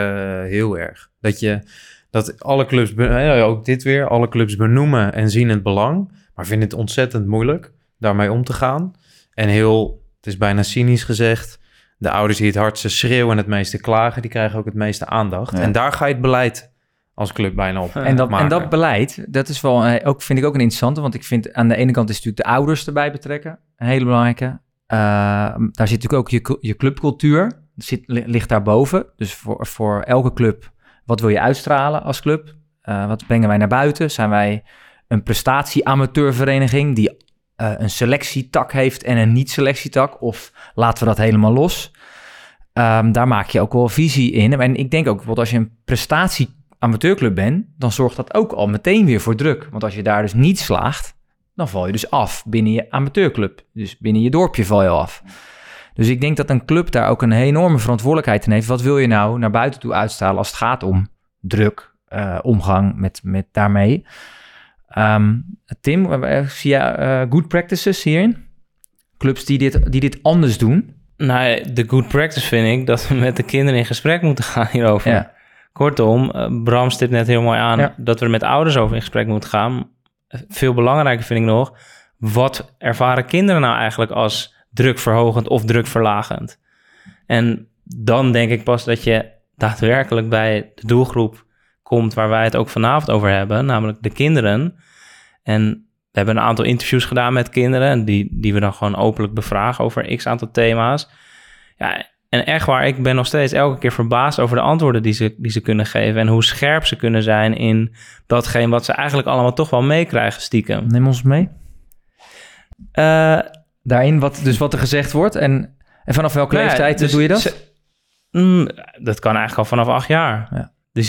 heel erg. Dat je, dat alle clubs, hè, ook dit weer, alle clubs benoemen en zien het belang. Maar vinden het ontzettend moeilijk daarmee om te gaan. En heel, het is bijna cynisch gezegd, de ouders die het hardste schreeuwen en het meeste klagen, die krijgen ook het meeste aandacht. Ja. En daar ga je het beleid als club bijna op En dat, en dat beleid, dat is wel eh, ook, vind ik ook een interessante. Want ik vind aan de ene kant is natuurlijk de ouders erbij betrekken. Een hele belangrijke. Eh, daar zit natuurlijk ook je, je clubcultuur. Zit, li- ligt daarboven. Dus voor, voor elke club, wat wil je uitstralen als club? Eh, wat brengen wij naar buiten? Zijn wij een prestatie-amateurvereniging die eh, een selectietak heeft en een niet-selectietak? Of laten we dat helemaal los? Ehm, daar maak je ook wel visie in. En ik denk ook bijvoorbeeld als je een prestatie amateurclub bent, dan zorgt dat ook al meteen weer voor druk. Want als je daar dus niet slaagt, dan val je dus af binnen je amateurclub. Dus binnen je dorpje val je af. Dus ik denk dat een club daar ook een enorme verantwoordelijkheid in heeft. Wat wil je nou naar buiten toe uitstralen als het gaat om druk, eh, omgang met, met daarmee? Ehm, Tim, eh, zie je eh, good practices hierin? Clubs die dit, die dit anders doen? Nou, de good practice vind ik dat we met de kinderen in gesprek moeten gaan hierover. Ja. Kortom, eh, Bram stipt net heel mooi aan Ja. dat we er met ouders over in gesprek moeten gaan. Veel belangrijker vind ik nog, wat ervaren kinderen nou eigenlijk als drukverhogend of drukverlagend? En dan denk ik pas dat je daadwerkelijk bij de doelgroep komt waar wij het ook vanavond over hebben, namelijk de kinderen. En we hebben een aantal interviews gedaan met kinderen, en die, die we dan gewoon openlijk bevragen over x aantal thema's. Ja, en echt waar, ik ben nog steeds elke keer verbaasd over de antwoorden die ze, die ze kunnen geven. En hoe scherp ze kunnen zijn in datgene wat ze eigenlijk allemaal toch wel meekrijgen stiekem. Neem ons mee. Eh, Daarin, wat, dus wat er gezegd wordt. En, en vanaf welke nou ja, leeftijd dus doe je dat? ze- Mm, dat kan eigenlijk al vanaf acht jaar. Ja. Dus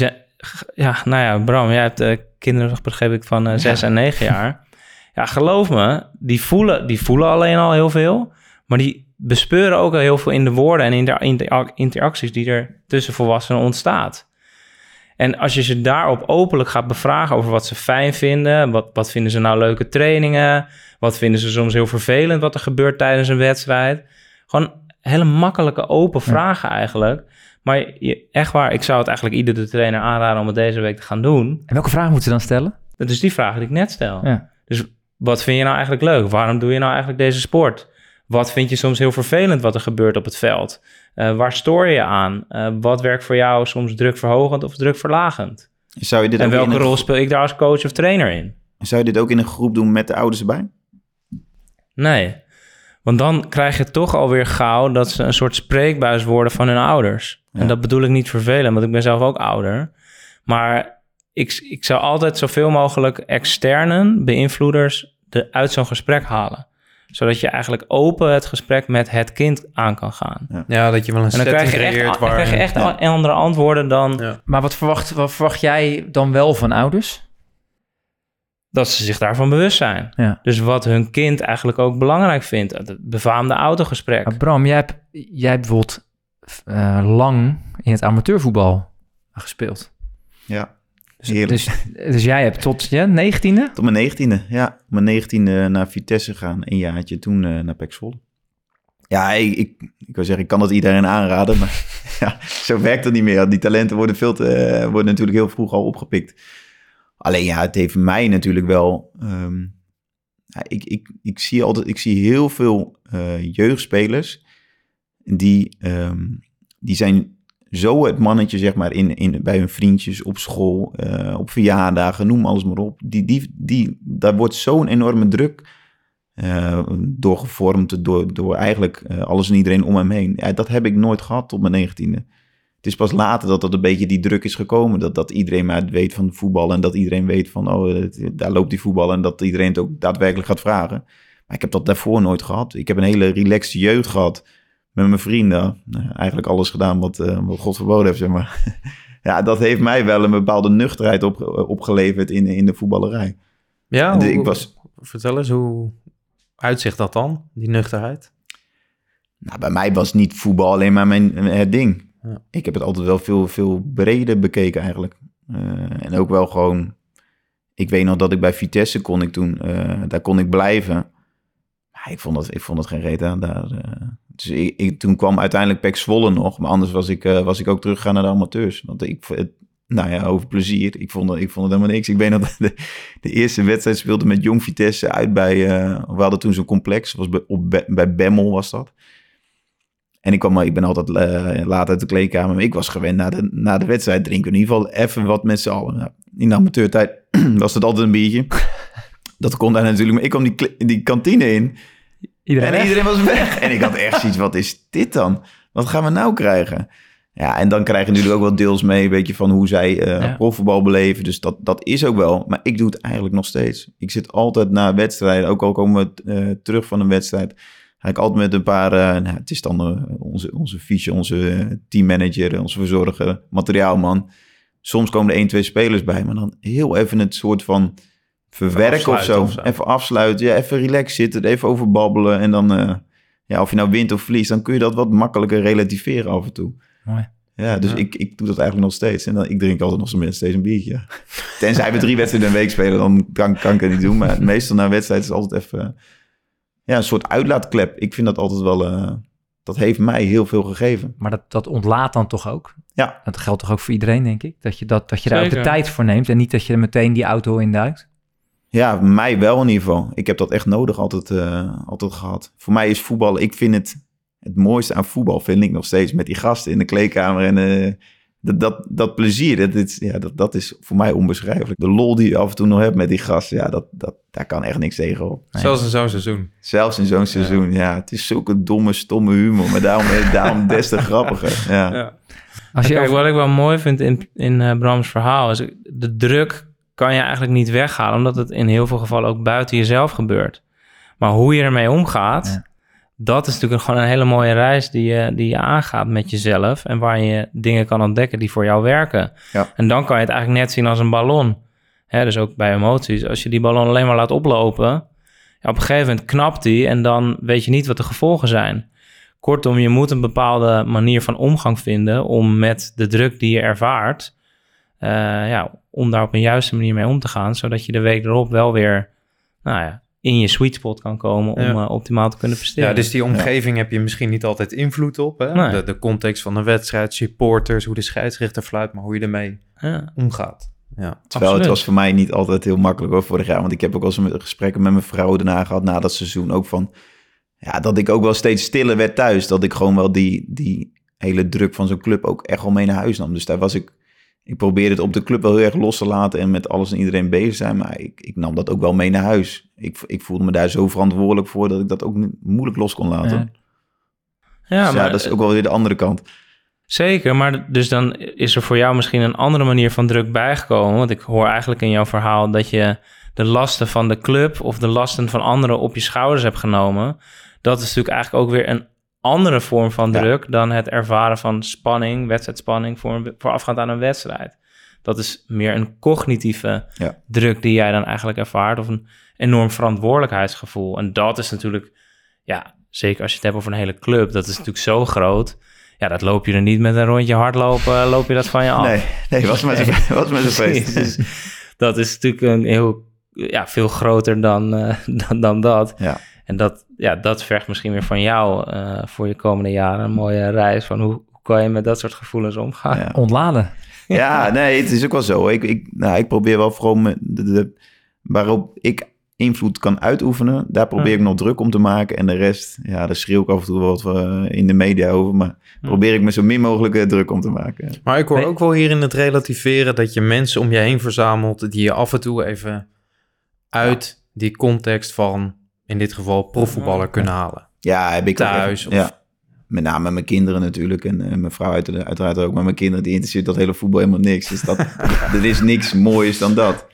ja, nou ja, Bram, jij hebt eh, kinderen, begreep ik, van eh, zes en negen jaar. Ja, geloof me, die voelen, die voelen alleen al heel veel. Maar die bespeuren ook al heel veel in de woorden en in de inter- interacties die er tussen volwassenen ontstaat. En als je ze daarop openlijk gaat bevragen over wat ze fijn vinden, wat, wat vinden ze nou leuke trainingen, wat vinden ze soms heel vervelend wat er gebeurt tijdens een wedstrijd. Gewoon hele makkelijke open vragen eigenlijk. Maar je, echt waar, ik zou het eigenlijk iedere trainer aanraden om het deze week te gaan doen. En welke vragen moeten ze dan stellen? Dat is die vraag die ik net stel. Ja. Dus wat vind je nou eigenlijk leuk? Waarom doe je nou eigenlijk deze sport? Wat vind je soms heel vervelend wat er gebeurt op het veld? Eh, waar stoor je aan? Eh, wat werkt voor jou soms drukverhogend of drukverlagend? Zou je dit, En welke rol speel ik daar als coach of trainer in? zou je dit ook in een groep doen met de ouders erbij? Nee. Want dan krijg je toch alweer gauw dat ze een soort spreekbuis worden van hun ouders. Ja. En dat bedoel ik niet vervelend, want ik ben zelf ook ouder. Maar ik, ik zou altijd zoveel mogelijk externen, beïnvloeders, de, uit zo'n gesprek halen. Zodat je eigenlijk open het gesprek met het kind aan kan gaan. Ja, dat je wel een En dan setting krijg je echt, creëert waar... krijg je echt Ja. andere antwoorden dan Ja. Maar wat verwacht, wat verwacht jij dan wel van ouders? dat ze zich daarvan bewust zijn. Ja. Dus wat hun kind eigenlijk ook belangrijk vindt. Het befaamde autogesprek. Maar Bram, jij hebt, jij hebt bijvoorbeeld eh, lang in het amateurvoetbal gespeeld. Ja, Dus, dus, dus jij hebt tot je negentiende? tot mijn negentiende. Ja, mijn negentiende naar Vitesse gaan. Een jaartje, toen eh, naar Pek Zwolle. Ja, ik, ik, ik wil zeggen, ik kan dat iedereen aanraden. Maar ja, zo werkt het niet meer. Die talenten worden, veel te, eh, worden natuurlijk heel vroeg al opgepikt. Alleen ja, het heeft mij natuurlijk wel... ehm, ja, ik, ik, ik, zie altijd, ik zie heel veel eh, jeugdspelers die, ehm, die zijn zo het mannetje, zeg maar, in, in, bij hun vriendjes, op school, eh, op verjaardagen, noem alles maar op. Die, die, die, daar wordt zo'n enorme druk eh door gevormd, door, door eigenlijk eh, alles en iedereen om hem heen. Ja, dat heb ik nooit gehad tot mijn negentiende. Het is pas later dat dat een beetje die druk is gekomen. Dat, dat iedereen maar weet van voetbal en dat iedereen weet van, oh, daar loopt die voetbal en dat iedereen het ook daadwerkelijk gaat vragen. Maar ik heb dat daarvoor nooit gehad. Ik heb een hele relaxte jeugd gehad met mijn vrienden. Nou, eigenlijk alles gedaan wat, eh, wat God verboden heeft, zeg maar. ja, dat heeft mij wel een bepaalde nuchterheid op, opgeleverd in, in de voetballerij. Ja, hoe- ik was- vertel eens, hoe uitzicht dat dan, die nuchterheid? Nou, bij mij was niet voetbal alleen maar mijn, het ding. Ja. Ik heb het altijd wel veel, veel breder bekeken eigenlijk. Eh, en ook wel gewoon... Ik weet nog dat ik bij Vitesse kon ik toen... eh, daar kon ik blijven. Maar ik vond dat, ik vond dat geen reet aan. Daar, eh. Dus ik, ik- toen kwam uiteindelijk Pek Zwolle nog. Maar anders was ik, eh, was ik ook teruggegaan naar de amateurs. Want ik... Het, nou ja, over plezier. Ik vond, dat, ik vond het helemaal niks. Ik weet nog dat de, de eerste wedstrijd speelde met Jong Vitesse uit bij... eh, we hadden toen zo'n complex. was bij, op, bij Bemmel was dat. En ik, kwam, ik ben altijd eh, laat uit de kleedkamer. Maar ik was gewend na de, na de wedstrijd drinken. In ieder geval even wat met z'n allen. Nou, in de amateurtijd was het altijd een biertje. Dat kon daar natuurlijk. Maar ik kwam die, die kantine in. Iedereen en iedereen was weg. en ik had echt zoiets. Wat is dit dan? Wat gaan we nou krijgen? Ja, en dan krijg je natuurlijk ook wel deels mee. Weet je, van hoe zij Ja. profvoetbal beleven. Dus dat, dat is ook wel. Maar ik doe het eigenlijk nog steeds. Ik zit altijd na wedstrijden. Ook al komen we eh, terug van een wedstrijd ga ik altijd met een paar, eh, nou, het is dan onze, onze fiche, onze teammanager, onze verzorger, materiaalman. Soms komen er één, twee spelers bij, maar dan heel even het soort van verwerken of zo. of zo. Even afsluiten, ja, even relax zitten, even over babbelen en dan, eh, ja, of je nou wint of verliest, dan kun je dat wat makkelijker relativeren af en toe. Mooi. Ja, dus Ja. Ik, ik doe dat eigenlijk nog steeds. En dan, ik drink altijd nog zo minstens steeds een biertje. Tenzij we drie wedstrijden in een week spelen, dan kan, kan ik het niet doen. Maar meestal na een wedstrijd is het altijd even ja, een soort uitlaatklep. Ik vind dat altijd wel, eh, dat heeft mij heel veel gegeven. Maar dat, dat ontlaat dan toch ook? Ja. Dat geldt toch ook voor iedereen, denk ik? Dat je, dat, dat je daar ook de tijd voor neemt en niet dat je er meteen die auto in duikt. Ja, mij wel in ieder geval. Ik heb dat echt nodig altijd, eh, altijd gehad. Voor mij is voetbal, ik vind het, het mooiste aan voetbal, vind ik nog steeds met die gasten in de kleedkamer. En eh, dat, dat, dat plezier, dat, dit, ja, dat, dat is voor mij onbeschrijfelijk. De lol die je af en toe nog hebt met die gasten, ja, dat, dat, daar kan echt niks tegen op. Nee. Zelfs in zo'n seizoen. Zelfs in zo'n seizoen, ja. Het is zulke domme, stomme humor, maar daarom, daarom des te grappiger. Ja. Ja. Als je Kijk, wat ik wel mooi vind in, in eh, Brams verhaal is de druk kan je eigenlijk niet weghalen, omdat het in heel veel gevallen ook buiten jezelf gebeurt. Maar hoe je ermee omgaat, Ja. dat is natuurlijk gewoon een hele mooie reis die je, die je aangaat met jezelf en waar je dingen kan ontdekken die voor jou werken. Ja. En dan kan je het eigenlijk net zien als een ballon. Hè, dus ook bij emoties. Als je die ballon alleen maar laat oplopen, ja, op een gegeven moment knapt die en dan weet je niet wat de gevolgen zijn. Kortom, je moet een bepaalde manier van omgang vinden om met de druk die je ervaart, eh, ja, om daar op een juiste manier mee om te gaan, zodat je de week erop wel weer, nou ja, in je sweet spot kan komen om Ja. eh, optimaal te kunnen presteren. Ja, dus die omgeving heb je misschien niet altijd invloed op. Hè? Nee. De, de context van de wedstrijd, supporters, hoe de scheidsrechter fluit, maar hoe je ermee ja, omgaat. Ja. Terwijl absoluut. het was voor mij niet altijd heel makkelijk hoor, vorig jaar. Want ik heb ook wel eens gesprekken met mijn vrouw daarna gehad, na dat seizoen. Ook van, ja, dat ik ook wel steeds stiller werd thuis. Dat ik gewoon wel die, die hele druk van zo'n club ook echt wel mee naar huis nam. Dus daar was ik, ik probeerde het op de club wel heel erg los te laten en met alles en iedereen bezig zijn. Maar ik, ik nam dat ook wel mee naar huis. Ik, ik voelde me daar zo verantwoordelijk voor dat ik dat ook moeilijk los kon laten. Ja. ja, dus ja, maar dat is ook wel weer de andere kant. Zeker, maar dus dan is er voor jou misschien een andere manier van druk bijgekomen. Want ik hoor eigenlijk in jouw verhaal dat je de lasten van de club of de lasten van anderen op je schouders hebt genomen. Dat is natuurlijk eigenlijk ook weer een andere vorm van Ja. druk dan het ervaren van spanning, wedstrijdspanning voor een, voorafgaand aan een wedstrijd. Dat is meer een cognitieve Ja. druk die jij dan eigenlijk ervaart of een enorm verantwoordelijkheidsgevoel. En dat is natuurlijk, ja, zeker als je het hebt over een hele club, dat is natuurlijk zo groot. Ja, dat loop je er niet met een rondje hardlopen, loop je dat van je af. Nee, nee, was maar zo, was feest. Dus dat is natuurlijk een heel, ja, veel groter dan, eh, dan, dan dat. Ja. En dat, ja, dat vergt misschien weer van jou eh, voor je komende jaren een mooie reis van hoe, hoe kan je met dat soort gevoelens omgaan. Ja. Ontladen. Ja, nee, het is ook wel zo. Ik, ik, nou, ik probeer wel vooral de, de, waarop ik invloed kan uitoefenen, daar probeer ik nog druk om te maken. En de rest, ja, daar schreeuw ik af en toe wat eh, in de media over. Maar probeer ik me zo min mogelijk eh, druk om te maken. Maar ik hoor Nee. ook wel hier in het relativeren dat je mensen om je heen verzamelt die je af en toe even uit die context van, in dit geval, profvoetballer kunnen halen. Ja, heb ik ook Thuis of- ja. Met name mijn kinderen natuurlijk. En eh, mijn vrouw uit, uiteraard ook. Maar mijn kinderen, die interesseert dat hele voetbal helemaal niks. Dus dat, er is niks moois dan dat.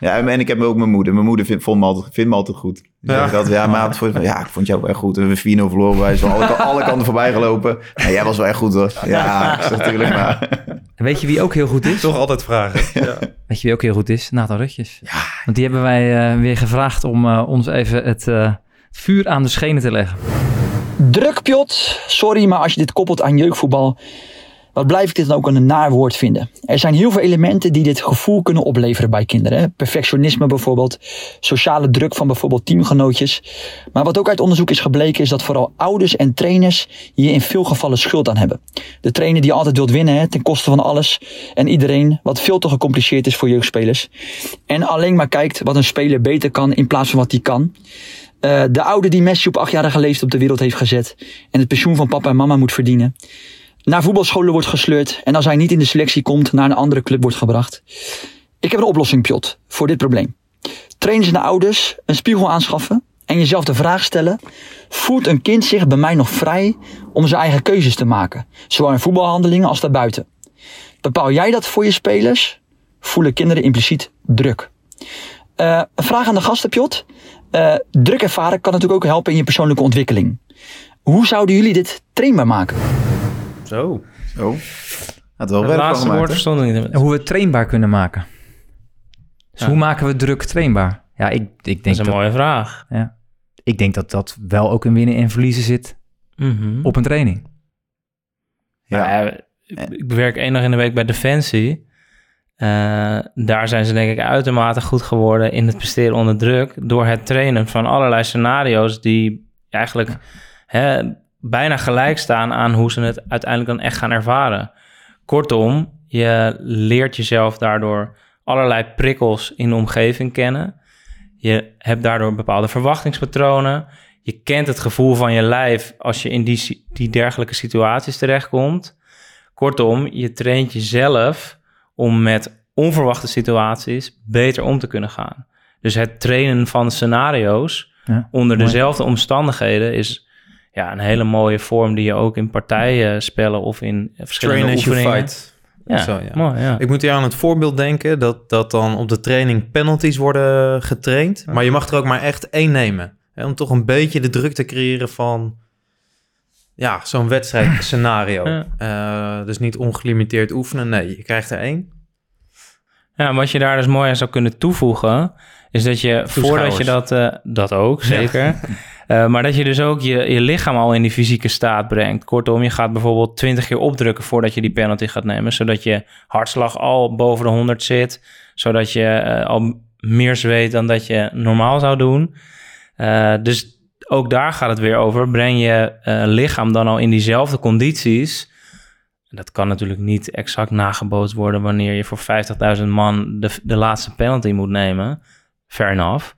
Ja, en en ik heb ook mijn moeder. Mijn moeder vindt, vond me altijd, vindt me altijd goed. Die Ja. altijd, ja, maar het vond- ja, ik vond jou wel echt goed. We hebben 4-0 verloren. Wij zijn alle, alle kanten voorbij gelopen. Maar jij was wel echt goed hoor. Ja, ik zeg natuurlijk maar. En weet je wie ook heel goed is? Toch altijd vragen. Ja. Weet je wie ook heel goed is? Nathan Rutjes. Ja. Want die hebben wij eh, weer gevraagd om eh, ons even het, eh, het vuur aan de schenen te leggen. Druk, Piot. Sorry, maar als je dit koppelt aan jeugdvoetbal, wat blijf ik dit dan ook een naar woord vinden. Er zijn heel veel elementen die dit gevoel kunnen opleveren bij kinderen. Perfectionisme bijvoorbeeld, sociale druk van bijvoorbeeld teamgenootjes. Maar wat ook uit onderzoek is gebleken is dat vooral ouders en trainers hier in veel gevallen schuld aan hebben. De trainer die altijd wilt winnen ten koste van alles en iedereen, wat veel te gecompliceerd is voor jeugdspelers. En alleen maar kijkt wat een speler beter kan in plaats van wat hij kan. Eh, de oude die Messi op achtjarige leeftijd op de wereld heeft gezet. En het pensioen van papa en mama moet verdienen. Naar voetbalscholen wordt gesleurd. En als hij niet in de selectie komt, naar een andere club wordt gebracht. Ik heb een oplossing, Piot, voor dit probleem. Trainers en ouders een spiegel aanschaffen. En jezelf de vraag stellen. Voelt een kind zich bij mij nog vrij om zijn eigen keuzes te maken? Zowel in voetbalhandelingen als daarbuiten. Bepaal jij dat voor je spelers? Voelen kinderen impliciet druk? Eh, een vraag aan de gasten, Piot. Eh, druk ervaren kan natuurlijk ook helpen in je persoonlijke ontwikkeling. Hoe zouden jullie dit trainbaar maken? Zo. Had wel Het laatste woord hè? verstond ik niet. En hoe we het trainbaar kunnen maken. Dus Ja. hoe maken we druk trainbaar? Ja, ik, ik Dat is denk een dat, mooie vraag. ja. ik denk dat dat wel ook in winnen en verliezen zit Mhm. op een training. Ja. Ik werk één dag in de week bij Defensie. Eh, daar zijn ze denk ik uitermate goed geworden in het presteren onder druk... door het trainen van allerlei scenario's die eigenlijk hè, bijna gelijk staan... aan hoe ze het uiteindelijk dan echt gaan ervaren. Kortom, je leert jezelf daardoor allerlei prikkels in de omgeving kennen. Je hebt daardoor bepaalde verwachtingspatronen. Je kent het gevoel van je lijf als je in die, die dergelijke situaties terechtkomt. Kortom, je traint jezelf om met onverwachte situaties beter om te kunnen gaan. Dus het trainen van scenario's Ja, onder mooi. dezelfde omstandigheden is ja, een hele mooie vorm die je ook in partijen spellen of in verschillende Train as you oefeningen. fight. Ja, Zo, ja. mooi, ja. Ik moet hier aan het voorbeeld denken dat, dat dan op de training penalties worden getraind. Maar je mag er ook maar echt één nemen. Hè, om toch een beetje de druk te creëren van ja, zo'n wedstrijdscenario. Ja. Eh, dus niet ongelimiteerd oefenen. Nee, je krijgt er één. Ja, wat je daar dus mooi aan zou kunnen toevoegen, is dat je voordat je dat, eh, dat ook zeker, Eh, maar dat je dus ook je, je lichaam al in die fysieke staat brengt. Kortom, je gaat bijvoorbeeld 20 keer opdrukken voordat je die penalty gaat nemen, zodat je hartslag al boven de 100 zit, zodat je al meer zweet dan dat je normaal zou doen. Dus ook daar gaat het weer over. Breng je eh, lichaam dan al in diezelfde condities. Dat kan natuurlijk niet exact nagebootst worden wanneer je voor 50.000 man de, de laatste penalty moet nemen. Fair enough.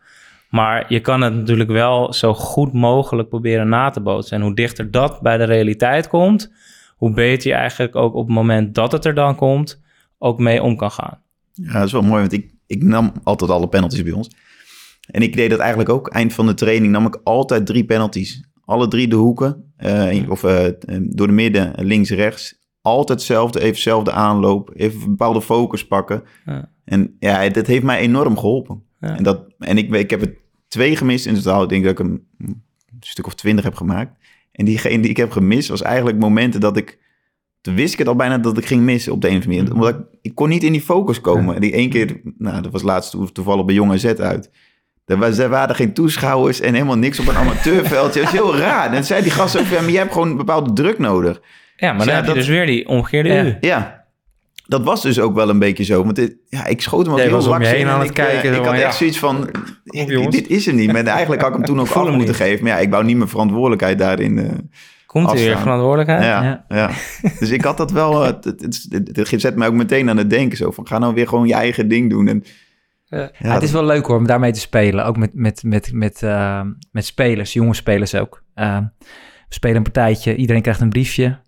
Maar je kan het natuurlijk wel zo goed mogelijk proberen na te bootsen. En hoe dichter dat bij de realiteit komt, hoe beter je eigenlijk ook op het moment dat het er dan komt, ook mee om kan gaan. Ja, dat is wel mooi, want ik, ik nam altijd alle penalties bij ons. En ik deed dat eigenlijk ook. Eind van de training nam ik altijd drie penalties. Alle drie de hoeken, eh, of eh, door de midden, links, rechts. Altijd hetzelfde, even hetzelfde aanloop, even een bepaalde focus pakken. Ja. En ja, dat heeft mij enorm geholpen. Ja. En, dat, en ik, ik heb het twee gemist in totaal. Ik denk dat ik een, een stuk of twintig heb gemaakt. En diegene die ik heb gemist was eigenlijk momenten dat ik... Toen wist ik het al bijna dat ik ging missen op de een of andere manier. Omdat ik, ik kon niet in die focus komen. En die één keer, nou dat was laatst toe- toevallig bij Jong AZ uit. Er, was, er waren geen toeschouwers en helemaal niks op een amateurveldje. Dat is heel raar. En dan zei die gast ook, ja, maar jij hebt gewoon een bepaalde druk nodig. Ja, maar dan Ja, heb je dat- dus weer die omgekeerde Ja. U. Ja, dat was dus ook wel een beetje zo. Want dit, ja, ik schoot hem ook Jij heel laks heen in aan het ik, eh, kijken, Ik had echt zoiets van, ja, dit is hem niet. Maar eigenlijk had ik hem toen ook voel af moeten niet. geven. Maar ja, ik wou niet mijn verantwoordelijkheid daarin... eh, Komt er weer verantwoordelijkheid? ja, Ja. ja. Dus ik had dat wel... eh, Het, het, het, het zet mij ook meteen aan het denken. Zo van, ga nou weer gewoon je eigen ding doen. En, Ja. ja, het is wel leuk hoor om daarmee te spelen. Ook met, met, met, met, eh, met spelers, jonge spelers ook. Eh, we spelen een partijtje, iedereen krijgt een briefje.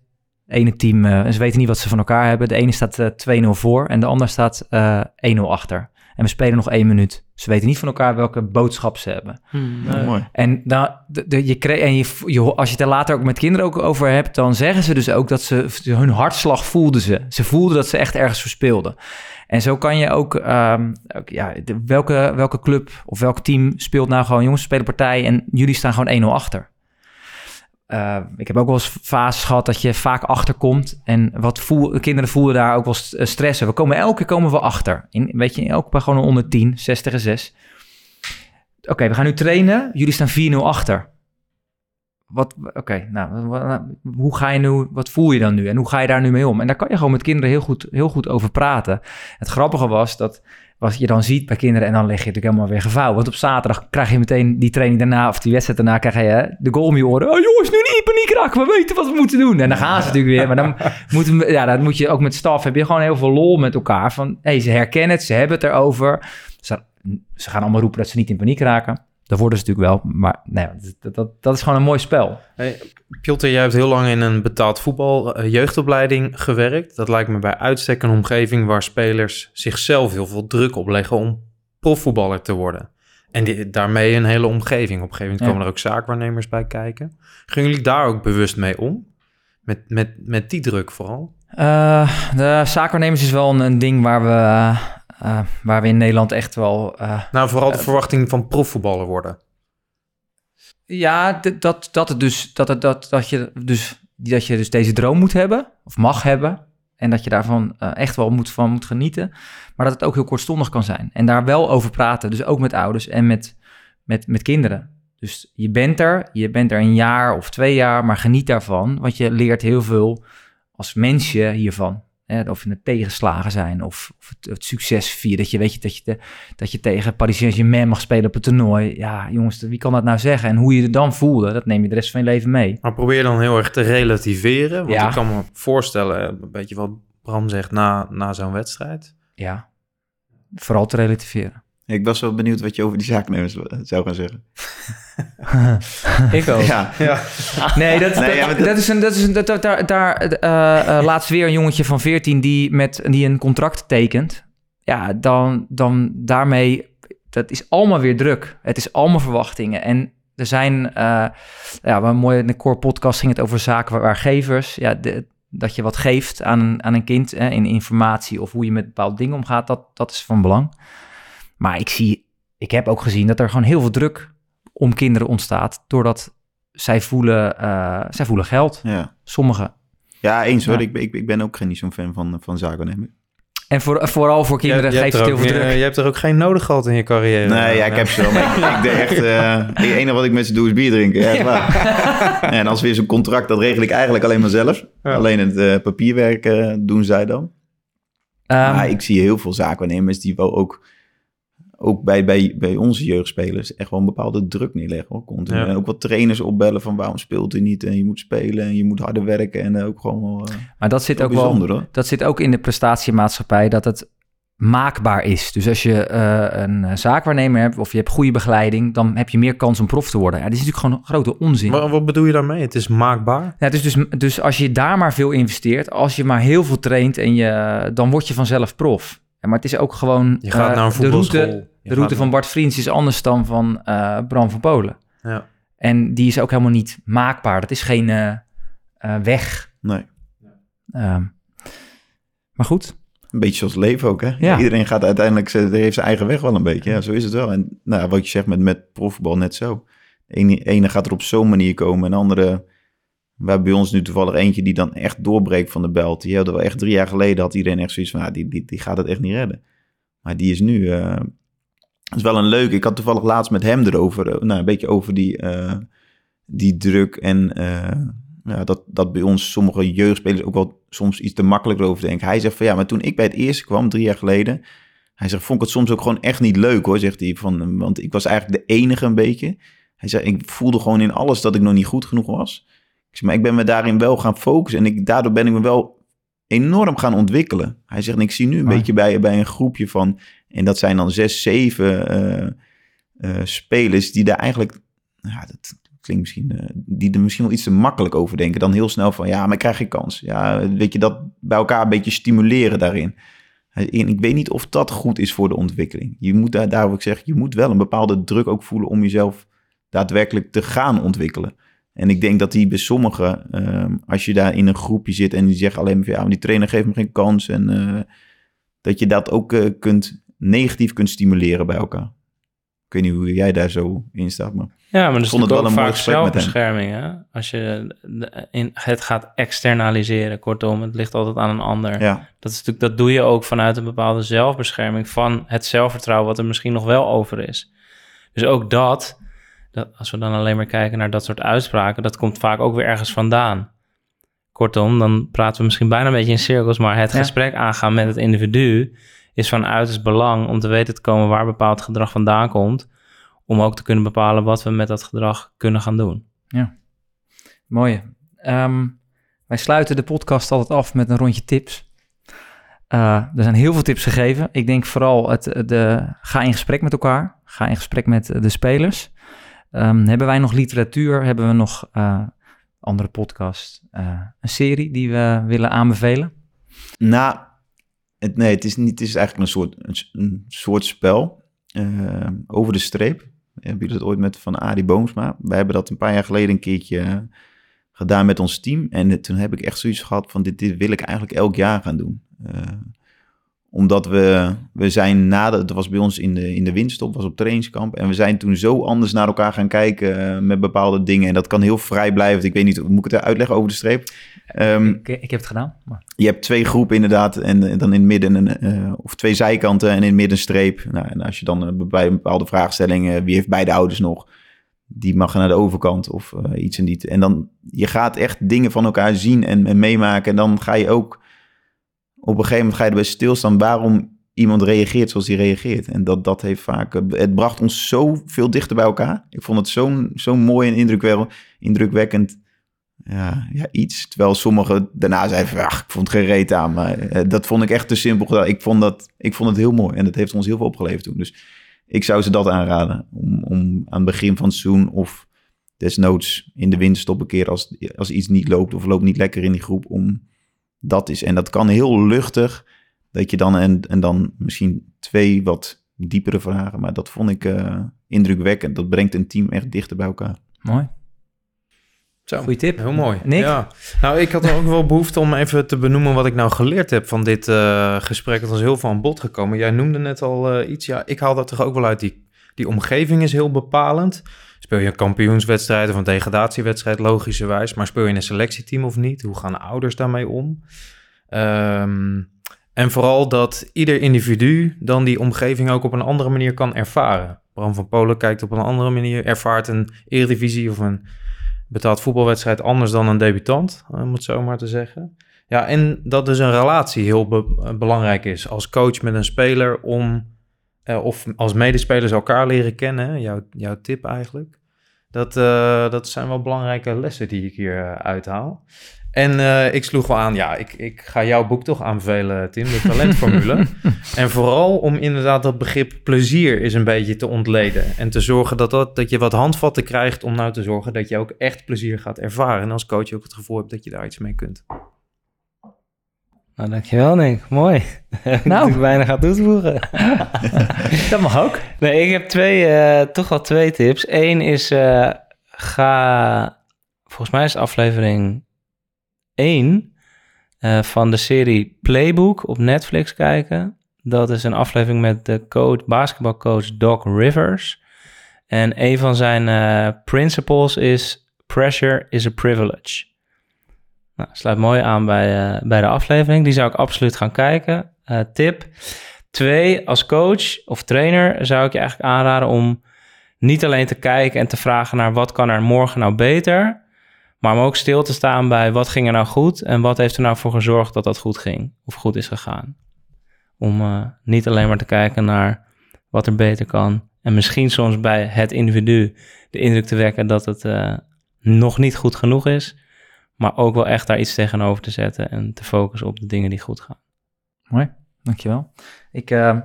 Ene team, eh, en ze weten niet wat ze van elkaar hebben. De ene staat eh, 2-0 voor en de ander staat eh 1-0 achter. En we spelen nog één minuut. Ze weten niet van elkaar welke boodschap ze hebben. Hmm, mooi. En, dan, de, de- je kreeg, en je, je, als je het er later ook met kinderen ook over hebt, dan zeggen ze dus ook dat ze hun hartslag voelden ze. Ze voelden dat ze echt ergens verspeelden. En zo kan je ook, ehm, ook, ja, de- welke, welke club of welk team speelt nou gewoon, jongens, we spelen partij en jullie staan gewoon 1-0 achter. Eh, ik heb ook wel eens fases gehad dat je vaak achterkomt. En wat voel, de kinderen voelen daar ook wel eh, stressen. We komen elke keer komen we achter. In, weet je, elke paar gewoon onder 10, 6 tegen 6. Oké, we gaan nu trainen. Jullie staan 4-0 achter. Wat, oké, nou, wa- hoe ga je nu, wat voel je dan nu en hoe ga je daar nu mee om? En daar kan je gewoon met kinderen heel goed, heel goed over praten. Het grappige was dat wat je dan ziet bij kinderen en dan leg je natuurlijk helemaal weer gevouwen. Want op zaterdag krijg je meteen die training daarna of die wedstrijd daarna krijg je de goal om je oren. Oh jongens, nu niet in paniek raken, we weten wat we moeten doen. En dan gaan ze natuurlijk weer, maar dan moeten we, ja, dan moet je ook met staf, heb je gewoon heel veel lol met elkaar. Van, hey, ze herkennen het, ze hebben het erover. Ze, ze gaan allemaal roepen dat ze niet in paniek raken. Dat worden ze natuurlijk wel, maar nee, dat, dat, dat is gewoon een mooi spel. Hey, Piotr, jij hebt heel lang in een betaald voetbal eh, jeugdopleiding gewerkt. Dat lijkt me bij uitstek een omgeving waar spelers zichzelf heel veel druk opleggen om profvoetballer te worden. En die, daarmee een hele omgeving. Op een gegeven moment Ja. komen er ook zaakwaarnemers bij kijken. Gingen jullie daar ook bewust mee om? Met, met, met die druk vooral? Eh, de zaakwaarnemers is wel een, een ding waar we, eh, eh, waar we in Nederland echt wel... eh, Nou, vooral de verwachting van profvoetballer worden. ja, dat, dat, het dus, dat, het, dat, dat, je dus, dat je dus deze droom moet hebben, of mag hebben. En dat je daarvan eh, echt wel moet, van moet genieten. Maar dat het ook heel kortstondig kan zijn. En daar wel over praten. Dus ook met ouders en met, met, met kinderen. Dus je bent er, je bent er een jaar of twee jaar, maar geniet daarvan. Want je leert heel veel als mensje hiervan. Hè, of het tegenslagen zijn of, of het, het, succes vieren. Dat je weet je, dat, je de, dat je tegen Paris Saint-Germain mag spelen op het toernooi. Ja, jongens, wie kan dat nou zeggen? En hoe je er dan voelde, dat neem je de rest van je leven mee. Maar probeer dan heel erg te relativeren. Want Ja. ik kan me voorstellen, een beetje wat Bram zegt na, na zo'n wedstrijd. Ja, vooral te relativeren. Ik was wel benieuwd wat je over die zaaknemers zou gaan zeggen. Ik ook. Ja, Ja. Nee, dat, Nee, dat, ja, maar dat- dat is een, dat is een, dat, daar, daar eh, eh, laatst weer een jongetje van 14 die met die een contract tekent. Ja, dan, dan daarmee, dat is allemaal weer druk. Het is allemaal verwachtingen. En er zijn, eh ja, een mooie in de core podcast ging het over zaken waargevers. Ja, de, dat je wat geeft aan een, aan een kind hè, in informatie of hoe je met bepaalde dingen omgaat, dat, dat is van belang. Maar ik zie, ik heb ook gezien dat er gewoon heel veel druk om kinderen ontstaat, doordat zij voelen, eh, zij voelen geld. ja. Sommigen. ja eens hoor. Ja. Ik, ik, ik ben ook geen niet zo'n fan van, van zaakwaarnemer. En voor, vooral voor kinderen jij geeft het heel veel druk. Je hebt er ook geen nodig gehad in je carrière. Nee, ja, ik heb ze wel. Maar ik, ik deed echt... eh, het enige wat ik met ze doe is bier drinken. Ja, echt waar. En als weer zo'n contract, dat regel ik eigenlijk alleen maar zelf. Ja. Alleen het eh, papierwerk eh, doen zij dan. Ehm, maar ik zie heel veel zaakwaarnemers die wel ook... Ook bij, bij, bij onze jeugdspelers echt wel een bepaalde druk neerleggen. Hoor, continu. Ja. En ook wat trainers opbellen van waarom speelt hij niet. En je moet spelen en je moet harder werken. En eh, ook gewoon wel, eh, maar dat zit ook bijzonder wel, hoor. dat zit ook in de prestatiemaatschappij, dat het maakbaar is. Dus als je eh, een eh, zaakwaarnemer hebt of je hebt goede begeleiding, dan heb je meer kans om prof te worden. Ja, dit is natuurlijk gewoon grote onzin. Wat, wat bedoel je daarmee? Het is maakbaar. Ja, dus, dus, dus als je daar maar veel investeert, als je maar heel veel traint, en je, dan word je vanzelf prof. Ja, maar het is ook gewoon... Je gaat eh, naar een de route, de route van Bart Vriends is anders dan van eh, Bram van Polen. Ja. En die is ook helemaal niet maakbaar. Dat is geen eh, eh, weg. Nee. Ehm, maar goed. Een beetje zoals leven ook, hè? Ja. Iedereen gaat uiteindelijk, heeft zijn eigen weg wel een beetje. Ja, zo is het wel. En nou, wat je zegt met, met profvoetbal net zo. De ene, ene gaat er op zo'n manier komen en de andere... Hebben bij ons nu toevallig eentje die dan echt doorbreekt van de belt. Die hadden we echt drie jaar geleden, had iedereen echt zoiets van... Die, die, die gaat het echt niet redden. Maar die is nu... dat is wel een leuke. Ik had toevallig laatst met hem erover, eh, nou, een beetje over die, eh, die druk en ja, dat, dat bij ons sommige jeugdspelers ook wel soms iets te makkelijk over denken. Hij zegt van ja, maar toen ik bij het eerste kwam, drie jaar geleden, hij zegt, vond ik het soms ook gewoon echt niet leuk hoor, zegt hij. Van, want ik was eigenlijk de enige een beetje. Hij zei, ik voelde gewoon in alles dat ik nog niet goed genoeg was. Ik zeg, maar ik ben me daarin wel gaan focussen en ik, daardoor ben ik me wel enorm gaan ontwikkelen. Hij zegt, ik zie nu een Mooi. beetje bij, bij een groepje van, en dat zijn dan zes, zeven eh, eh, spelers die daar eigenlijk, ja, dat klinkt misschien, eh, die er misschien wel iets te makkelijk over denken. Dan heel snel van, ja, maar krijg geen kans. Ja, weet je, dat bij elkaar een beetje stimuleren daarin. En ik weet niet of dat goed is voor de ontwikkeling. Je moet daar, daarom ik zeg, je moet wel een bepaalde druk ook voelen om jezelf daadwerkelijk te gaan ontwikkelen. En ik denk dat die bij sommigen, ehm, als je daar in een groepje zit en die zeggen alleen maar van, ja, maar die trainer geeft me geen kans. En eh, dat je dat ook eh, kunt, negatief kunt stimuleren bij elkaar. Ik weet niet hoe jij daar zo in staat, maar... Ja, maar dat is vond het wel ook een vaak zelfbescherming. Hè? Als je in, het gaat externaliseren, kortom, het ligt altijd aan een ander. Ja, Dat, is natuurlijk, dat doe je ook vanuit een bepaalde zelfbescherming van het zelfvertrouwen wat er misschien nog wel over is. Dus ook dat, dat, als we dan alleen maar kijken naar dat soort uitspraken, dat komt vaak ook weer ergens vandaan. Kortom, dan praten we misschien bijna een beetje in cirkels, maar het Ja. gesprek aangaan met het individu is van uiterst belang om te weten te komen waar bepaald gedrag vandaan komt, om ook te kunnen bepalen wat we met dat gedrag kunnen gaan doen. Mooi. Ehm, wij sluiten de podcast altijd af met een rondje tips. Eh, er zijn heel veel tips gegeven. Ik denk vooral het, de, ga in gesprek met elkaar. Ga in gesprek met de spelers. Ehm, hebben wij nog literatuur? Hebben we nog eh, andere podcast? eh, een serie die we willen aanbevelen? Nou, het, nee, het is, niet, het is eigenlijk een soort, een, soort spel. eh, over de streep. Hebben jullie dat ooit met van Adi Boomsma? Wij hebben dat een paar jaar geleden een keertje eh, gedaan met ons team. En toen heb ik echt zoiets gehad van dit, dit wil ik eigenlijk elk jaar gaan doen. Omdat we, we zijn na de, dat was bij ons in de, in de winststop, was op trainingskamp. En we zijn toen zo anders naar elkaar gaan kijken eh, met bepaalde dingen. En dat kan heel vrijblijvend. Ik weet niet, moet ik het uitleggen over de streep? Ehm, ik, ik heb het gedaan. Maar... je hebt twee groepen inderdaad en, en dan in het midden een, eh, of twee zijkanten en in het midden een streep. Nou, en als je dan eh, bij een bepaalde vraagstelling, wie heeft beide ouders nog? die mag naar de overkant of iets en die. En dan, je gaat echt dingen van elkaar zien en, en meemaken. En dan ga je ook, op een gegeven moment ga je erbij stilstaan waarom iemand reageert zoals hij reageert. En dat, dat heeft vaak, eh, het bracht ons zo veel dichter bij elkaar. Ik vond het zo'n zo mooi en indrukwekkend, ja, ja, iets. Terwijl sommigen daarna zeiden van, ach, ik vond het geen aan. Maar eh, dat vond ik echt te simpel. Ik vond, dat, ik vond het heel mooi en dat heeft ons heel veel opgeleverd toen. Dus ik zou ze dat aanraden. Om, om aan het begin van het seizoen of desnoods in de winterstop een keer als, als iets niet loopt of loopt niet lekker in die groep. Om dat is. En dat kan heel luchtig. Dat je dan en, en dan misschien twee wat diepere vragen. Maar dat vond ik eh, indrukwekkend. Dat brengt een team echt dichter bij elkaar. Mooi. Zo, Goeie tip. Heel mooi. Nick? Ja. Nou, ik had ook wel behoefte om even te benoemen wat ik nou geleerd heb van dit eh, gesprek. Het was heel veel aan bod gekomen. Jij noemde net al eh, iets. Ja, ik haal dat toch ook wel uit. Die, die omgeving is heel bepalend. Speel je een kampioenswedstrijd of een degradatiewedstrijd, logischerwijs. Maar speel je een selectieteam of niet? Hoe gaan ouders daarmee om? Ehm, en vooral dat ieder individu dan die omgeving ook op een andere manier kan ervaren. Bram van Polen kijkt op een andere manier, ervaart een eredivisie of een betaald voetbalwedstrijd anders dan een debutant, om het zo maar te zeggen. Ja, en dat dus een relatie heel be- belangrijk is als coach met een speler om, eh, of als medespelers elkaar leren kennen, jouw, jouw tip eigenlijk. Dat, eh, dat zijn wel belangrijke lessen die ik hier eh, uithaal. En ik sloeg wel aan, ja, ik, ik ga jouw boek toch aanbevelen, Tim, de talentformule. en vooral om inderdaad dat begrip plezier is een beetje te ontleden. En te zorgen dat, dat, dat je wat handvatten krijgt om nou te zorgen dat je ook echt plezier gaat ervaren. En als coach ook het gevoel hebt dat je daar iets mee kunt. Nou, dankjewel Nick. Mooi. Nou. ik bijna ga toe te voegen. Dat mag ook. Nee, ik heb twee, eh, toch wel twee tips. Eén is, eh, ga, volgens mij is aflevering 1 eh, van de serie Playbook op Netflix kijken. Dat is een aflevering met de coach, basketbalcoach Doc Rivers. En een van zijn principles is pressure is a privilege. Nou, sluit mooi aan bij, eh, bij de aflevering. Die zou ik absoluut gaan kijken. Eh, tip. Twee, als coach of trainer zou ik je eigenlijk aanraden om niet alleen te kijken en te vragen naar wat kan er morgen nou beter, maar om ook stil te staan bij wat ging er nou goed en wat heeft er nou voor gezorgd dat dat goed ging of goed is gegaan. Om eh, niet alleen maar te kijken naar wat er beter kan en misschien soms bij het individu de indruk te wekken dat het nog niet goed genoeg is, maar ook wel echt daar iets tegenover te zetten en te focussen op de dingen die goed gaan. Mooi, dankjewel. Ik eh,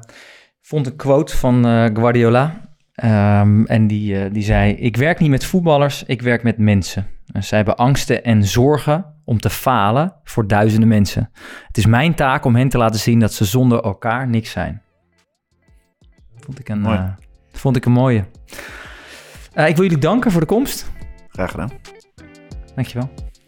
vond een quote van eh, Guardiola. ehm, en die, eh, die zei: Ik werk niet met voetballers, ik werk met mensen. En zij hebben angsten en zorgen om te falen voor duizenden mensen. Het is mijn taak om hen te laten zien dat ze zonder elkaar niks zijn. Vond ik een, Mooi. eh, vond ik een mooie. Eh, ik wil jullie danken voor de komst. Graag gedaan. Dankjewel.